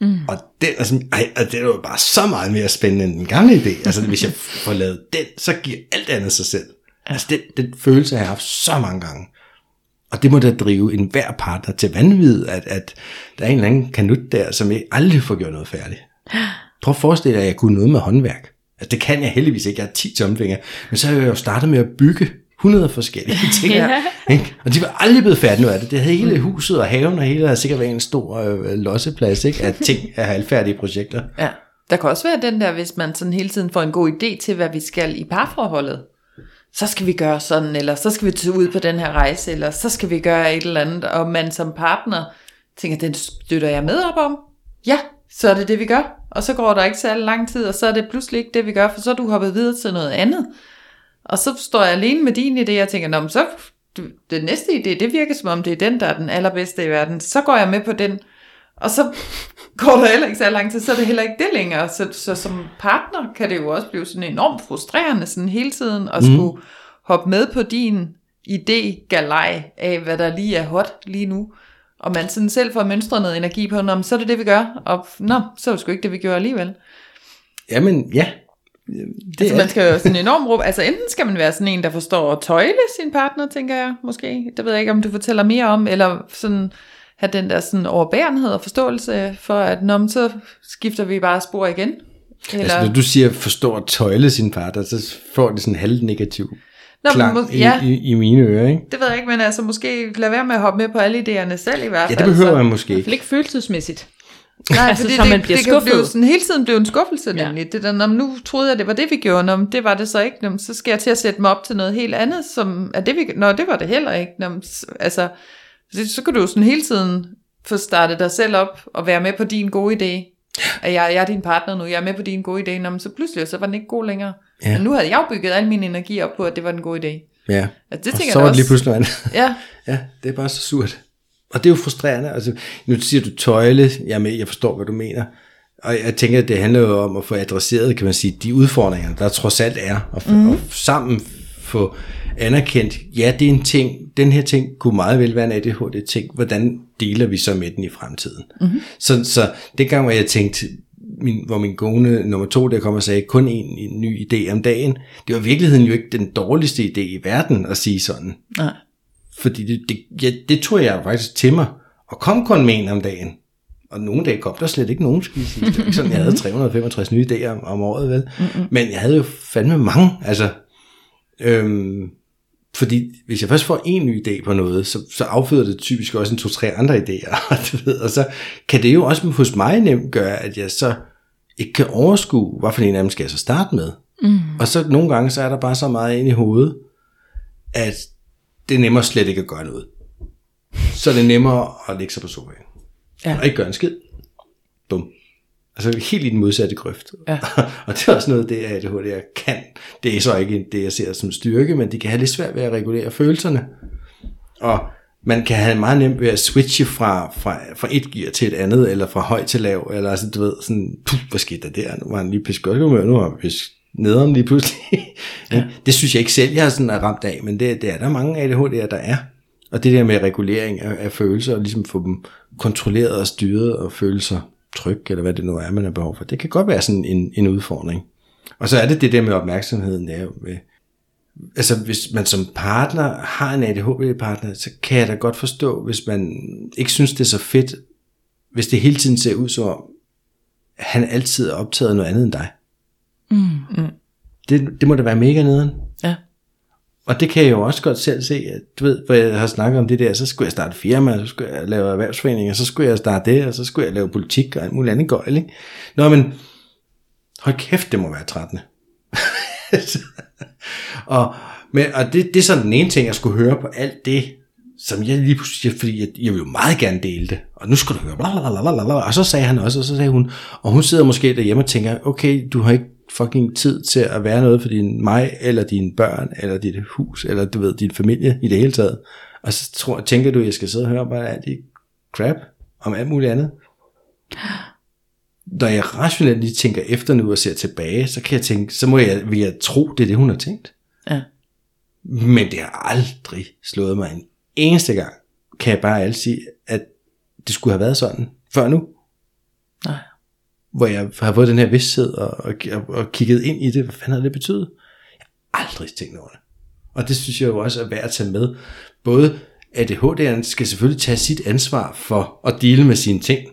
Mm. Og den er, sådan, ej, og det er jo bare så meget mere spændende end den gamle idé. Altså hvis jeg [LAUGHS] får lavet den, så giver alt andet sig selv. Altså den, den følelse har jeg haft så mange gange. Og det må da drive en hver partner til vanvid, at, at der er en eller anden kanut der, som jeg aldrig får gjort noget færdigt. Prøv at forestille dig, at jeg kunne noget med håndværk. Altså det kan jeg heldigvis ikke, jeg har 10 tomfingre. Men så har jeg jo startet med at bygge 100 forskellige [LAUGHS] ting. Ja. Ikke? Og de var aldrig blevet færdige af det. Det havde hele huset og haven og hele, der sikkert været en stor øh, losseplads ikke? af ting af halvfærdige projekter. Ja. Der kan også være den der, hvis man sådan hele tiden får en god idé til, hvad vi skal i parforholdet. Så skal vi gøre sådan, eller så skal vi tage ud på den her rejse, eller så skal vi gøre et eller andet, og man som partner tænker, den støtter jeg med op om. Ja, så er det det, vi gør. Og så går der ikke særlig lang tid, og så er det pludselig ikke det, vi gør, for så er du hoppet videre til noget andet. Og så står jeg alene med din idé, og tænker, Nå, men så den næste idé, det virker som om, det er den, der er den allerbedste i verden. Så går jeg med på den, og så [LAUGHS] går der heller ikke så lang tid, så er det heller ikke det længere. Så, så som partner kan det jo også blive sådan enormt frustrerende sådan hele tiden, at skulle hoppe med på din idé galej af, hvad der lige er hot lige nu. Og man sådan selv får mønstret noget energi på, Nå, så er det det, vi gør. Og nå, så er det sgu ikke det, vi gjorde alligevel. Jamen ja, det Altså man skal jo sådan [LAUGHS] enormt råbe, altså enten skal man være sådan en, der forstår at tøjle sin partner, tænker jeg måske. Det ved jeg ikke, om du fortæller mere om, eller sådan have den der sådan overbærenhed og forståelse for, at Nå, men så skifter vi bare spor igen. Eller, Altså, når du siger forstår at tøjle sin partner, så får det sådan en halv negativ Nå, klang i, ja. i, i mine ører, ikke? det ved jeg ikke, men altså måske lade være med at hoppe med på alle idéerne selv i hvert Ja, fald. det behøver så. man måske ikke. ikke følelsesmæssigt. Nej, Altså, fordi så det, man bliver det kan blive skuffet. sådan, hele tiden blive en skuffelse Ja. nemlig. Det der, når nu troede jeg, det var det, vi gjorde, når det var det så ikke, nå, så skal jeg til at sætte mig op til noget helt andet, som er det, vi, nå, det var det heller ikke. Nå, s- altså, så, så kan du jo sådan hele tiden få startet dig selv op og være med på din gode idé. At jeg, jeg er din partner nu, jeg er med på din gode idé, nå, men så pludselig så var den ikke god længere. Ja. Men nu havde jeg jo bygget al min energi op på, at det var den gode idé. Ja. Altså, det Og tænker så var det lige pludselig andet. Ja, [LAUGHS] Ja, det er bare så surt. Og det er jo frustrerende. Altså, nu siger du tøjle, med, jeg forstår, hvad du mener. Og jeg tænker, at det handler jo om at få adresseret, kan man sige, de udfordringer, der trods alt er. Og, mm. og sammen få anerkendt, ja, det er en ting, den her ting kunne meget vel være en ADHD-ting. Hvordan deler vi så med den i fremtiden? Mm-hmm. Så, så det gang, hvor jeg tænkte, min, hvor min kone nummer to der kom og sagde, kun en, en ny idé om dagen. Det var i virkeligheden jo ikke den dårligste idé i verden at sige sådan. nej. Fordi det, det, ja, det tog jeg faktisk til mig. Og kom kun med en om dagen. Og nogle dage kom der slet ikke nogen, skal jeg sige. Det var ikke sådan, jeg havde 365 nye idéer om, om året, vel? Mm-hmm. Men jeg havde jo fandme mange. Altså, øhm, fordi hvis jeg først får en ny idé på noget, så, så afføder det typisk også en to-tre andre idéer. [LAUGHS] Og, du ved, og så kan det jo også hos mig nemt gøre, at jeg så ikke kan overskue, hvad for en af dem skal jeg så starte med. Mm. Og så nogle gange, så er der bare så meget ind i hovedet, at det er nemmere slet ikke at gøre noget. Så er det nemmere at lægge sig på sofaen. Ja. Og ikke gøre en skid. Altså helt i den modsatte grøft. Ja. [LAUGHS] og det er også noget, det ADHD, jeg kan. Det er så ikke det, jeg ser som styrke, men de kan have lidt svært ved at regulere følelserne. Og man kan have meget nemt ved at switche fra, fra, fra et gear til et andet, eller fra høj til lav, eller altså, du ved, sådan, puh, hvad skete der der? Nu var han lige pisse godt humør, nu var han pisse nederen lige pludselig. [LAUGHS] ja. Det synes jeg ikke selv, jeg har sådan er ramt af, men det, det er der mange ADHD'er, der er. Og det der med regulering af, af følelser, og ligesom få dem kontrolleret og styret, og føle sig tryg, eller hvad det nu er, man har behov for, det kan godt være sådan en, en udfordring. Og så er det det der med opmærksomheden, der med, altså hvis man som partner har en ADHD-partner, så kan jeg da godt forstå, hvis man ikke synes, det er så fedt, hvis det hele tiden ser ud som om, han altid er optaget af noget andet end dig. Mm. Det, det må da være mega nederen. Ja. Og det kan jeg jo også godt selv se, at du ved, hvor jeg har snakket om det der, så skulle jeg starte firma, så skulle jeg lave erhvervsforeninger, så skulle jeg starte det, og så skulle jeg lave politik og alt muligt andet gøjl, ikke? Nå, men hold kæft, det må være 13. [LAUGHS] og men, og det, det er sådan den ene ting, jeg skulle høre på alt det, som jeg lige pludselig, fordi jeg, jeg vil jo meget gerne dele det, og nu skal du høre, bla, bla, bla, bla, bla, og så sagde han også, og så sagde hun, og hun sidder måske derhjemme og tænker, okay, du har ikke fucking tid til at være noget for din mig, eller dine børn, eller dit hus, eller du ved, din familie i det hele taget. Og så tror, tænker du, at jeg skal sidde og høre bare alt det crap om alt muligt andet. Når jeg rationelt lige tænker efter nu og ser tilbage, så kan jeg tænke, så må jeg, vil jeg tro, det er det, hun har tænkt. Ja. Men det har aldrig slået mig en eneste gang, kan jeg bare altid sige, at det skulle have været sådan før nu. Hvor jeg har fået den her vidsthed og, og, og, og kigget ind i det. Hvad fanden har det betydet? Jeg har aldrig tænkt over det. Og det synes jeg jo også er værd at tage med. Både ADHD'eren skal selvfølgelig tage sit ansvar for at dele med sine ting.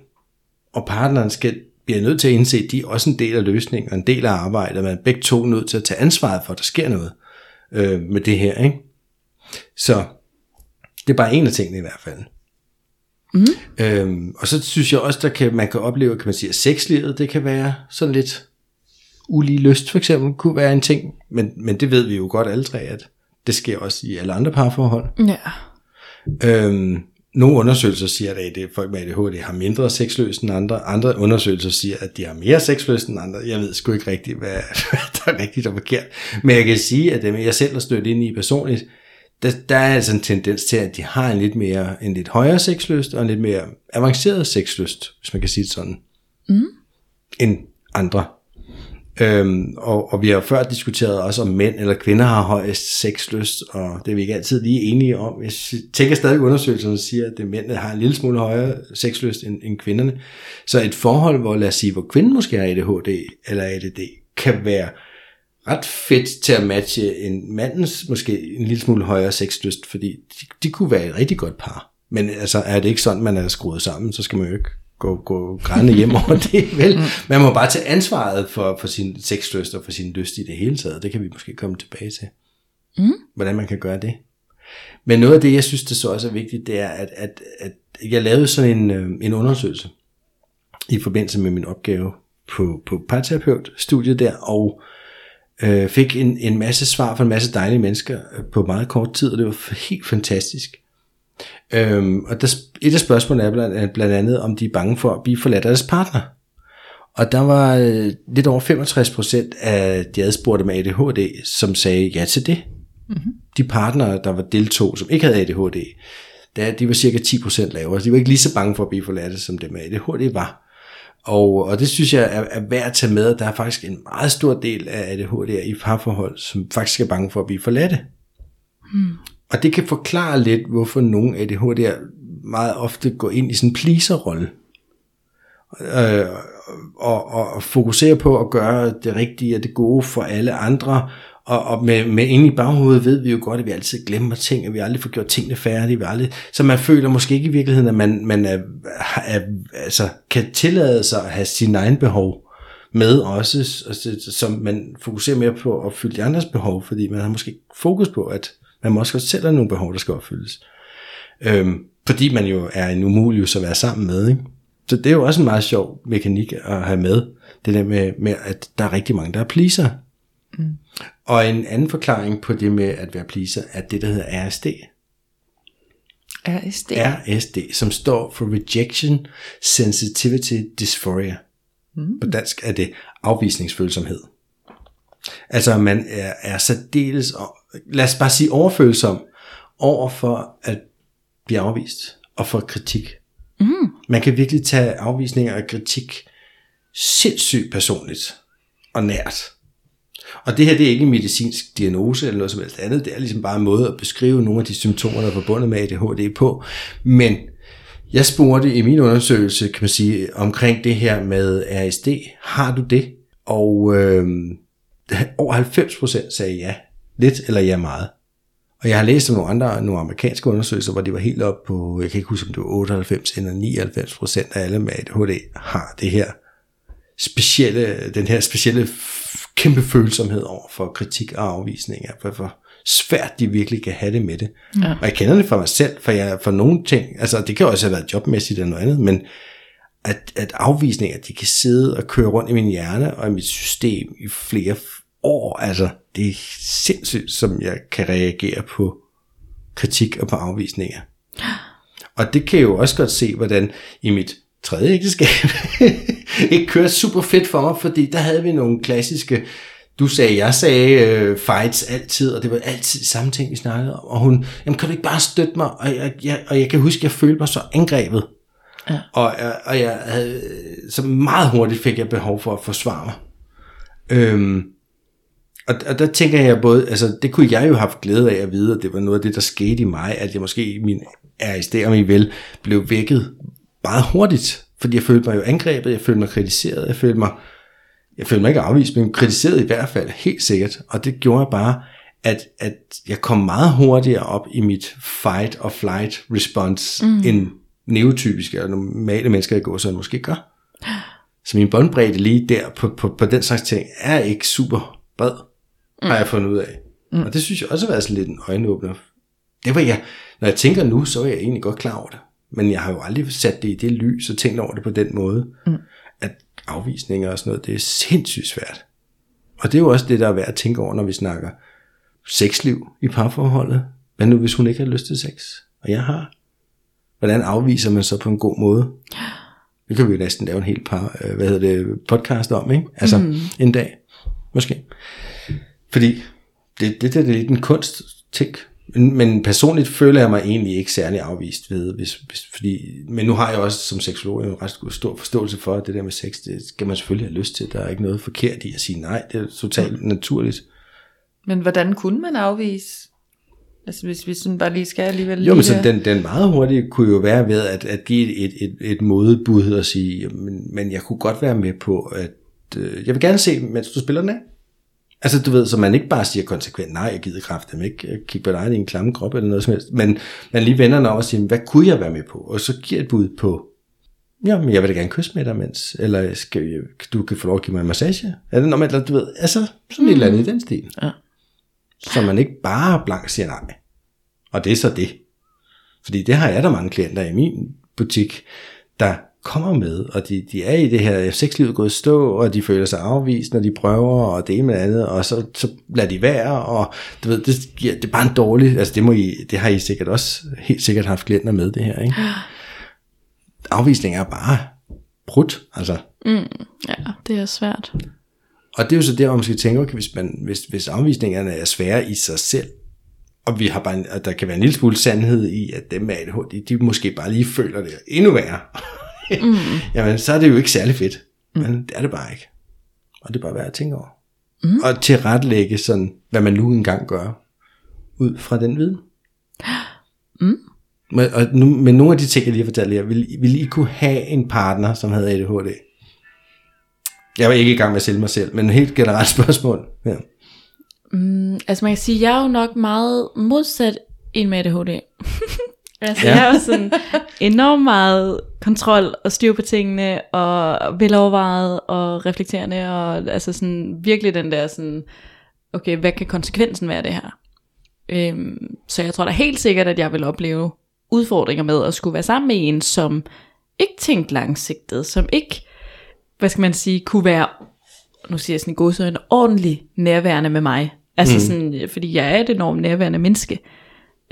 Og partneren skal bliver nødt til at indse, at de er også en del af løsningen og en del af arbejdet. Man er begge to nødt til at tage ansvaret for, at der sker noget øh, med det her. Ikke? Så det er bare en af tingene i hvert fald. Mm. Øhm, og så synes jeg også, der kan, man kan opleve, kan man sige, at sexlivet, det kan være sådan lidt ulige lyst, for eksempel, kunne være en ting. Men, men det ved vi jo godt alle tre, at det sker også i alle andre parforhold. Ja. Øhm, nogle undersøgelser siger, at det, folk med ADHD har mindre sexløs end andre. Andre undersøgelser siger, at de har mere sexløs end andre. Jeg ved sgu ikke rigtigt, hvad [LAUGHS] der er rigtigt og forkert. Men jeg kan sige, at dem jeg selv har stødt ind i personligt, der, der er altså en tendens til, at de har en lidt mere, en lidt højere sexlyst og en lidt mere avanceret sexlyst, hvis man kan sige det sådan, mm. end andre. Øhm, og, og vi har før diskuteret også, om mænd eller kvinder har højest sexlyst, og det er vi ikke altid lige enige om. Jeg tænker stadig, undersøgelserne siger, at det mændene har en lille smule højere sexlyst end, end kvinderne. Så et forhold, hvor lad os sige, hvor kvinden måske har ADHD eller ADD, kan være ret fedt til at matche en mandens måske en lille smule højere sexlyst, fordi de, de kunne være et rigtig godt par. Men altså, er det ikke sådan, man er skruet sammen, så skal man jo ikke gå, gå grædende hjem over det, [LAUGHS] vel? Man må bare tage ansvaret for, for sin sexlyst og for sin lyst i det hele taget. Det kan vi måske komme tilbage til. Mm. Hvordan man kan gøre det. Men noget af det, jeg synes, det så også er vigtigt, det er, at, at, at jeg lavede sådan en, øh, en undersøgelse i forbindelse med min opgave på, på parterapeut-studiet der, og øh, fik en, en masse svar fra en masse dejlige mennesker øh, på meget kort tid, og det var helt fantastisk. Øhm, og der, et af spørgsmålene er blandt, blandt andet, om de er bange for at blive forladt af deres partner. Og der var øh, lidt over 65% af de adspurgte med ADHD, som sagde ja til det. Mm-hmm. De partnere, der var deltog, som ikke havde ADHD, der, de var cirka 10% lavere. De var ikke lige så bange for at blive forladt, som det med ADHD var. Og, og det synes jeg er, er værd at tage med, at der er faktisk en meget stor del af ADHD i parforhold, som faktisk er bange for at blive forladte. Hmm. Og det kan forklare lidt, hvorfor nogle ADHD'er meget ofte går ind i sådan en pleaser-rolle. Øh, og, og, og fokuserer på at gøre det rigtige og det gode for alle andre, og, og med, med inde i baghovedet ved vi jo godt, at vi altid glemmer ting, at vi aldrig får gjort tingene færdige. Vi aldrig, så man føler måske ikke i virkeligheden, at man, man er, er, altså, kan tillade sig at have sine egne behov med også, altså, som man fokuserer mere på at opfylde de andres behov, fordi man har måske fokus på, at man måske også selv har nogle behov, der skal opfyldes. Øhm, fordi man jo er en umulig at være sammen med. Ikke? Så det er jo også en meget sjov mekanik at have med, det der med, med at der er rigtig mange, der er pleaser. Mm. Og en anden forklaring på det med at være pleaser, er det, der hedder RSD. RSD? RSD, som står for Rejection Sensitivity Dysphoria. Mm. På dansk er det afvisningsfølsomhed. Altså man er, er særdeles, lad os bare sige overfølsom, over for at blive afvist, og for kritik. Mm. Man kan virkelig tage afvisninger og kritik sindssygt personligt og nært. Og det her det er ikke en medicinsk diagnose eller noget som helst andet. Det er ligesom bare en måde at beskrive nogle af de symptomer, der er forbundet med ADHD på. Men jeg spurgte i min undersøgelse, kan man sige, omkring det her med RSD. Har du det? Og øh, over 90% sagde ja. Lidt eller ja meget. Og jeg har læst om nogle andre, nogle amerikanske undersøgelser, hvor det var helt op på, jeg kan ikke huske, om det var 98 eller 99 procent af alle med ADHD har det her specielle, den her specielle kæmpe følsomhed over for kritik og afvisning, for, for svært de virkelig kan have det med det. Ja. Og jeg kender det for mig selv, for, jeg, for nogle ting, altså det kan også have været jobmæssigt eller noget andet, men at, at afvisninger, de kan sidde og køre rundt i min hjerne og i mit system i flere år, altså det er sindssygt, som jeg kan reagere på kritik og på afvisninger. [GASPS] Og det kan jeg jo også godt se, hvordan i mit tredje ægteskab [LAUGHS] ikke kører super fedt for mig, fordi der havde vi nogle klassiske, du sagde, jeg sagde øh, fights altid, og det var altid samme ting, vi snakkede om. Og hun, jamen kan du ikke bare støtte mig? Og jeg, jeg, og jeg kan huske, at jeg følte mig så angrebet. Ja. Og, jeg- og jeg havde, så meget hurtigt fik jeg behov for at forsvare mig. Øhm, og, og der tænker jeg både, altså det kunne jeg jo have haft glæde af at vide, at det var noget af det, der skete i mig, at jeg måske i min RSD og min vel blev vækket meget hurtigt, fordi jeg følte mig jo angrebet, jeg følte mig kritiseret, jeg følte mig, jeg følte mig ikke afvist, men kritiseret i hvert fald, helt sikkert, og det gjorde bare, at, at jeg kom meget hurtigere op i mit fight or flight response, mm. end neotypiske og normale mennesker i går, så måske gør. Så min båndbredde lige der på, på, på den slags ting er ikke super bred, mm. har jeg fundet ud af. Mm. Og det synes jeg også har været sådan lidt en øjenåbner. Det var jeg, når jeg tænker nu, så er jeg egentlig godt klar over det. Men jeg har jo aldrig sat det i det lys og tænkt over det på den måde, mm. at afvisninger og sådan noget, det er sindssygt svært. Og det er jo også det, der er værd at tænke over, når vi snakker sexliv i parforholdet. Hvad nu, hvis hun ikke har lyst til sex, og jeg har? Hvordan afviser man så på en god måde? Det kan vi jo næsten lave en helt par, øh, hvad hedder det, podcast om, ikke? Altså mm. en dag, måske. Fordi det, det, det er lidt en kunst ting. Men, men personligt føler jeg mig egentlig ikke særlig afvist ved, hvis, hvis, fordi, men nu har jeg også som seksolog en ret stor forståelse for, at det der med sex, det skal man selvfølgelig have lyst til. Der er ikke noget forkert i at sige nej, det er totalt naturligt. Men hvordan kunne man afvise? Altså hvis vi sådan bare lige skal alligevel Jo, men så den, den meget hurtige kunne jo være ved at, at give et, et, et modebud og sige, men, men jeg kunne godt være med på, at øh, jeg vil gerne se, mens du spiller den af. Altså du ved, så man ikke bare siger konsekvent, nej, jeg gider kraften ikke jeg kigge på dig i en klamme krop eller noget som helst, men man lige vender den over og siger, hvad kunne jeg være med på? Og så giver et bud på, jamen jeg vil da gerne kysse med dig, mens, eller skal jeg, du kan få lov at give mig en massage. Er det normalt, eller du ved, altså sådan mm. et eller andet i den stil. Ja. Så man ikke bare blankt siger nej. Og det er så det. Fordi det har jeg der mange klienter i min butik, der kommer med, og de, de er i det her, sexlivet gået stå, og de føler sig afvist, når de prøver, og det ene med det andet, og så, så lader de være, og du ved, det, giver, det er bare en dårlig, altså det, må I, det har I sikkert også helt sikkert haft klienter med det her, ikke? [GASPS] Afvisning er bare brudt, altså. Ja, det er svært. Og det er jo så der, hvor man skal tænke, okay, hvis, man, hvis, hvis afvisningerne er svære i sig selv, og vi har bare, en, at der kan være en lille smule sandhed i, at dem med ADHD, de måske bare lige føler det endnu værre. [LAUGHS] mm. [LAUGHS] Jamen, så er det jo ikke særlig fedt. Men det er det bare ikke. Og det er bare værd at tænke over. Mm. Og tilrettelægge sådan, hvad man nu engang gør, ud fra den viden. [GASPS] Mm. Men, og nu, men nogle af de ting, jeg lige har fortalt jer, vil, vil I kunne have en partner, som havde ADHD? Jeg var ikke i gang med at sælge mig selv, men helt generelt [LAUGHS] spørgsmål. Ja. Altså man kan sige, jeg er jo nok meget modsat en med ADHD. [LAUGHS] altså Ja. jeg er jo sådan enormt meget kontrol og styr på tingene, og velovervejet og reflekterende, og altså sådan virkelig den der sådan, okay, hvad kan konsekvensen være af det her? Øhm, så jeg tror da helt sikkert, at jeg vil opleve udfordringer med at skulle være sammen med en, som ikke tænkte langsigtet, som ikke, hvad skal man sige, kunne være nu siger jeg sådan i godsøjne, ordentlig nærværende med mig. Altså mm. sådan, fordi jeg er et enormt nærværende menneske.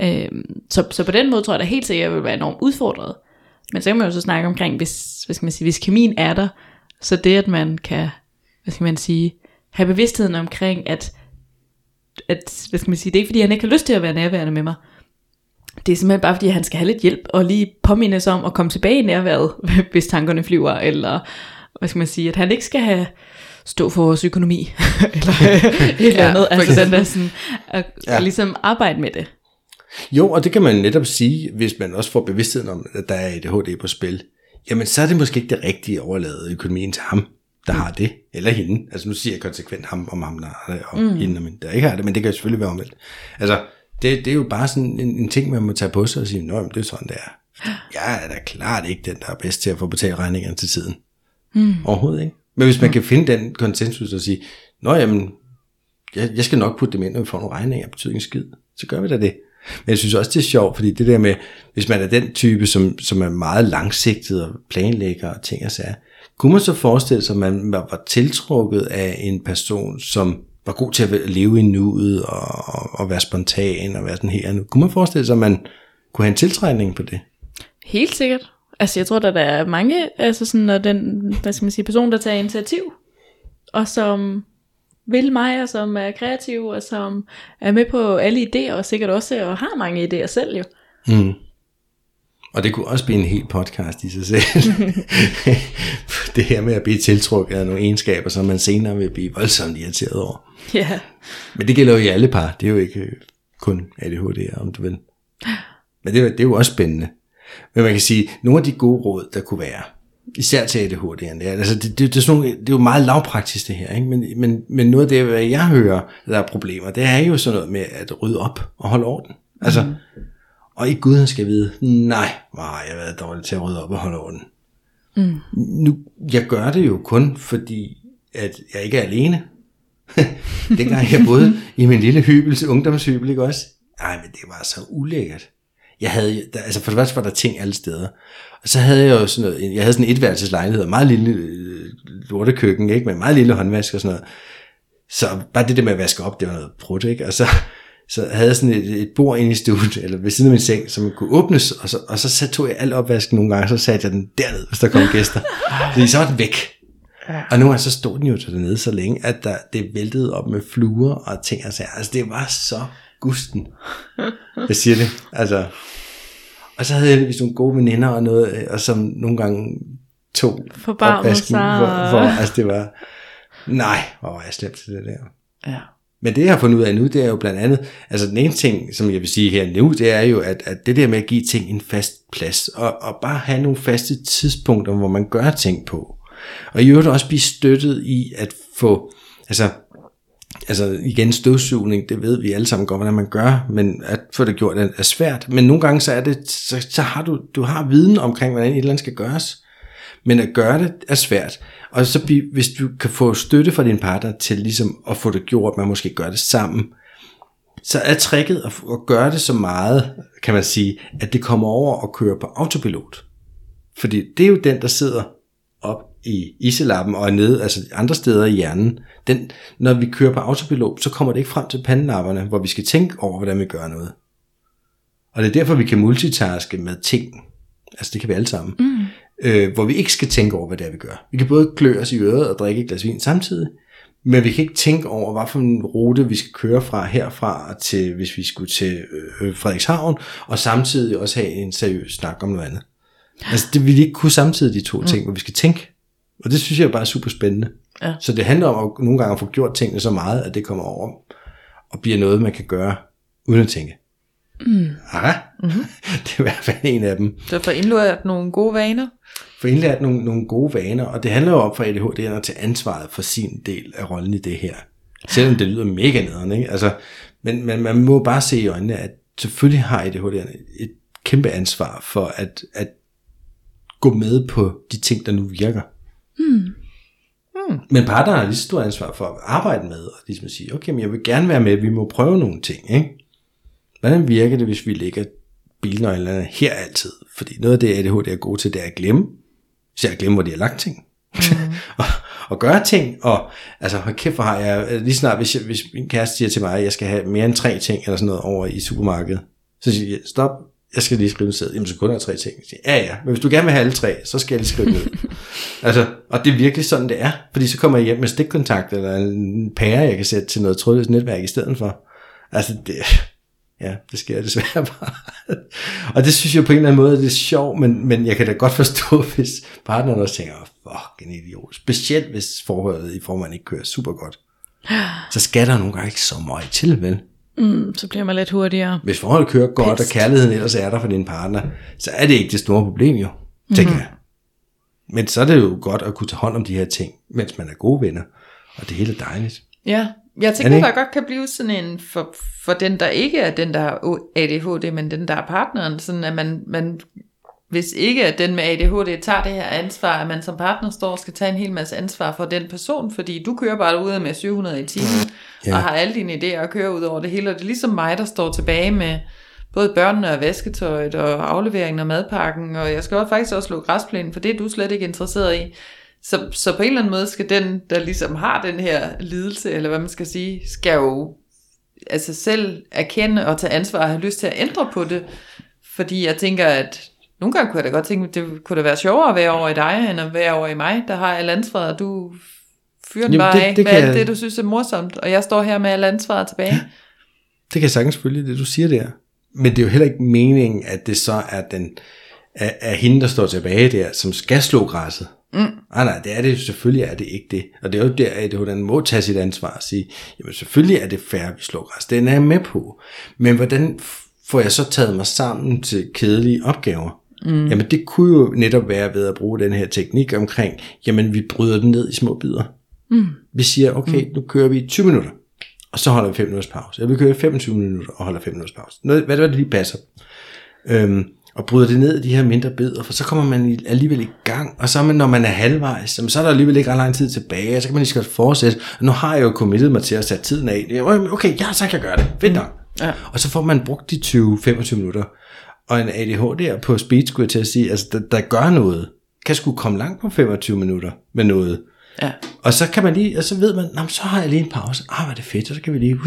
Øhm, så, så på den måde tror jeg da helt sikkert, at jeg vil være enormt udfordret. Men så kan man jo så snakke omkring, hvis, hvad skal man sige, hvis kemien er der, så det at man kan, hvad skal man sige, have bevidstheden omkring, at, at hvad skal man sige, det er ikke fordi, han ikke har lyst til at være nærværende med mig. Det er simpelthen bare fordi, han skal have lidt hjælp, og lige påmindes om at komme tilbage i nærværet, [LAUGHS] hvis tankerne flyver, eller hvad skal man sige, at han ikke skal have stå for vores økonomi, [LAUGHS] eller et eller Ja, andet, for altså den der sådan, at, Ja. ja. ligesom arbejde med det. Jo, og det kan man netop sige, hvis man også får bevidstheden om, at der er ADHD på spil. Jamen, så er det måske ikke det rigtige at overlade økonomien til ham, der har det, eller hende. Altså nu siger jeg konsekvent ham om ham, der har det, og mm. hende, men der ikke har det, men det kan jo selvfølgelig være omvendt. Altså, det, det er jo bare sådan en, en ting, man må tage på sig og sige, nå, jamen, det er sådan, det er. Jeg er da klart ikke den, der er bedst til at få betalt regningerne til tiden. Mm. Overhovedet ikke. Men hvis man kan finde den konsensus og sige, nå jamen, jeg, jeg skal nok putte dem ind, når vi får nogle regninger, betyder ingen skid. Så gør vi da det. Men jeg synes også, det er sjovt, fordi det der med, hvis man er den type, som, som er meget langsigtet og planlægger og ting og sager, kunne man så forestille sig, at man var tiltrukket af en person, som var god til at leve i nuet og, og, og være spontan og være sådan her nu. Kunne man forestille sig, at man kunne have en tiltrækning på det. Helt sikkert. Altså jeg tror, der er mange, altså sådan, når den, hvad skal man sige, person, der tager initiativ, og som vil mig, og som er kreativ, og som er med på alle idéer, og sikkert også og har mange idéer selv jo. Mm. Og det kunne også blive en helt podcast i sig selv. [LAUGHS] det her med at blive tiltrukket af nogle egenskaber, som man senere vil blive voldsomt irriteret over. Ja. Men det gælder jo i alle par. Det er jo ikke øh, kun ADHD, om du vil. Men det, er jo- det er jo også spændende. Men man kan sige, nogle af de gode råd, der kunne være, især til ADHD'erne, det er, altså det, det, det, er sådan nogle, det er jo meget lavpraktisk det her, ikke? Men, men, men noget af det, hvad jeg hører, der er problemer, det er jo sådan noget med at rydde op og holde orden. Altså, mm. og ikke Gud, han skal vide, nej, nej, jeg har været dårlig til at rydde op og holde orden. Mm. Nu, jeg gør det jo kun, fordi at jeg ikke er alene. [LAUGHS] Dengang jeg boede i min lille hybel, ungdomshybel, ikke også? Ej, men det var så ulækkert. Jeg havde, der, altså for det første var der ting alle steder. Og så havde jeg jo sådan noget, jeg havde sådan en etværelseslejlighed, og meget lille øh, lortekøkken, ikke? Med meget lille håndvask og sådan noget. Så bare det der med at vaske op, det var noget brudt, ikke? Og så, så havde jeg sådan et, et bord inde i studiet, eller ved siden af min seng, som kunne åbnes, og så, og så, så tog jeg al opvasken nogle gange, og så satte jeg den derned, hvis der kom gæster. Fordi så var den væk. Og nu så stod den jo til dernede så længe, at der, det væltede op med fluer og ting og sager. Altså det var så gusten. Jeg siger det. Altså. Og så havde jeg heldigvis nogle gode veninder og noget, øh, og som nogle gange tog opvasken, hvor, hvor, altså det var, nej, hvor var jeg slemt til det der. Ja. Men det jeg har fundet ud af nu, det er jo blandt andet, altså den ene ting, som jeg vil sige her nu, det er jo, at, at det der med at give ting en fast plads, og, og bare have nogle faste tidspunkter, hvor man gør ting på. Og i øvrigt også blive støttet i at få, altså, altså igen støvsugning, det ved vi alle sammen godt, hvordan man gør, men at få det gjort er er svært. Men nogle gange så er det, så, så har du, du har viden omkring, hvordan et eller andet skal gøres. Men at gøre det er svært. Og så hvis du kan få støtte fra din partner til ligesom at få det gjort, man måske gør det sammen, så er tricket at, at gøre det så meget, kan man sige, at det kommer over og kører på autopilot. Fordi det er jo den, der sidder i iselappen og er nede, altså andre steder i hjernen. Den, når vi kører på autopilot, så kommer det ikke frem til pandelapperne, hvor vi skal tænke over, hvordan vi gør noget. Og det er derfor, vi kan multitaske med ting. Altså det kan vi alle sammen. Mm. Øh, hvor vi ikke skal tænke over, hvad det er, vi gør. Vi kan både klø os i øret og drikke et glas vin samtidig, men vi kan ikke tænke over, hvad for en rute vi skal køre fra herfra til, hvis vi skulle til øh, Frederikshavn, og samtidig også have en seriøs snak om noget andet. Altså det vil ikke kunne samtidig de to ting, hvor vi skal tænke. Og det synes jeg bare er super spændende. Ja. Så det handler om at nogle gange at få gjort tingene så meget, at det kommer over og bliver noget, man kan gøre uden at tænke. Mm. Ja, mm-hmm. [LAUGHS] det er i hvert fald en af dem. Så for indlært nogle gode vaner. Få indlært nogle, nogle gode vaner, og det handler jo om for ADHD at tage ansvaret for sin del af rollen i det her. Selvom det lyder mega nederen, ikke? Altså, men, men man må bare se i øjnene, at selvfølgelig har ADHD'erne et kæmpe ansvar for at, at gå med på de ting, der nu virker. Hmm. Men partneren har lige så stort ansvar for at arbejde med, og ligesom at sige, okay, men jeg vil gerne være med, vi må prøve nogle ting, ikke? Hvordan virker det, hvis vi lægger bilnøglerne her altid? Fordi noget af det, ADHD er gode til, det er at glemme. Så at glemme, hvor de har lagt ting. Mm. [LAUGHS] og, og gøre ting. Og altså, hold kæft, hvor har jeg... Lige snart, hvis, jeg, hvis min kæreste siger til mig, at jeg skal have mere end tre ting, eller sådan noget, over i supermarkedet, så siger jeg, stop, jeg skal lige skrive en seddel. Jamen, så kun er tre ting. Siger, ja, ja, men hvis du gerne vil have alle tre, så skal jeg lige skrive ned. [LAUGHS] altså, og det er virkelig sådan, det er. Fordi så kommer jeg hjem med stikkontakt, eller en pære, jeg kan sætte til noget trådløst netværk i stedet for. Altså, det, Ja, det sker desværre [LAUGHS] bare. og det synes jeg på en eller anden måde, det er sjovt, men, men jeg kan da godt forstå, [LAUGHS] hvis partneren også tænker, fuck en idiot. Specielt hvis forholdet i formen ikke kører super godt. [GASPS] Så skal der nogle gange ikke så meget til, vel? Mm, så bliver man lidt hurtigere. Hvis forholdet kører godt, og kærligheden ellers er der for din partner, så er det ikke det store problem jo, tænker jeg. Men så er det jo godt at kunne tage hånd om de her ting, mens man er gode venner, og det hele er dejligt. Ja, jeg Er tænker, det der godt kan blive sådan en, for, for den der ikke er den der ADHD, men den der er partneren, sådan at man, man hvis ikke at den med ADHD tager det her ansvar, at man som partner står og skal tage en hel masse ansvar for den person, fordi du kører bare ude med 700 i timen, Ja. ja. og har alle dine idéer at køre ud over det hele, og det er ligesom mig, der står tilbage med både børnene og vasketøjet og afleveringen og madpakken, og jeg skal også faktisk også slå græsplænen, for det er du slet ikke interesseret i. Så, så på en eller anden måde skal den, der ligesom har den her lidelse, eller hvad man skal sige, skal jo altså selv erkende og tage ansvar og have lyst til at ændre på det, fordi jeg tænker, at nogle gange kunne jeg da godt tænke, det kunne da være sjovere at være over i dig, end at være over i mig, der har alt ansvaret, og du fyrer den bare det- af det med alt jeg- det, du synes er morsomt, og jeg står her med alt ansvaret tilbage. Det kan jeg sagtens følge, det du siger der. Men det er jo heller ikke meningen, at det så er, den, er, er hende, der står tilbage der, som skal slå græsset. Mm. Nej, nej, det er det. Selvfølgelig er det ikke det. Og det er jo der, at den må tage sit ansvar og sige, jamen selvfølgelig er det fair, at vi slår græs. Den er jeg med på. Men hvordan får jeg så taget mig sammen til kedelige opgaver? Mm. Jamen det kunne jo netop være ved at bruge den her teknik omkring, jamen vi bryder den ned i små bidder. Mm. Vi siger, okay, nu kører vi i 20 minutter, og så holder vi 5 minutters pause. Eller vi kører i 25 minutter og holder 5 minutters pause. Noget, hvad, hvad det lige passer. Øhm, og bryder det ned i de her mindre bidder, for så kommer man alligevel i gang, og så man, når man er halvvejs, så er der alligevel ikke ret lang tid tilbage, og så kan man lige godt fortsætte. Og nu har jeg jo committet mig til at sætte tiden af. Det Okay, ja, så kan jeg gøre det. Fedt nok. Ja. Og så får man brugt de 20-25 minutter. Og en ADHD på speed, skulle jeg til at sige, altså der, der gør noget, kan sgu komme langt på 25 minutter med noget. Ja. Og så kan man lige, og så ved man, "Nå, så har jeg lige en pause. Ah, hvor er det fedt, og så kan vi lige...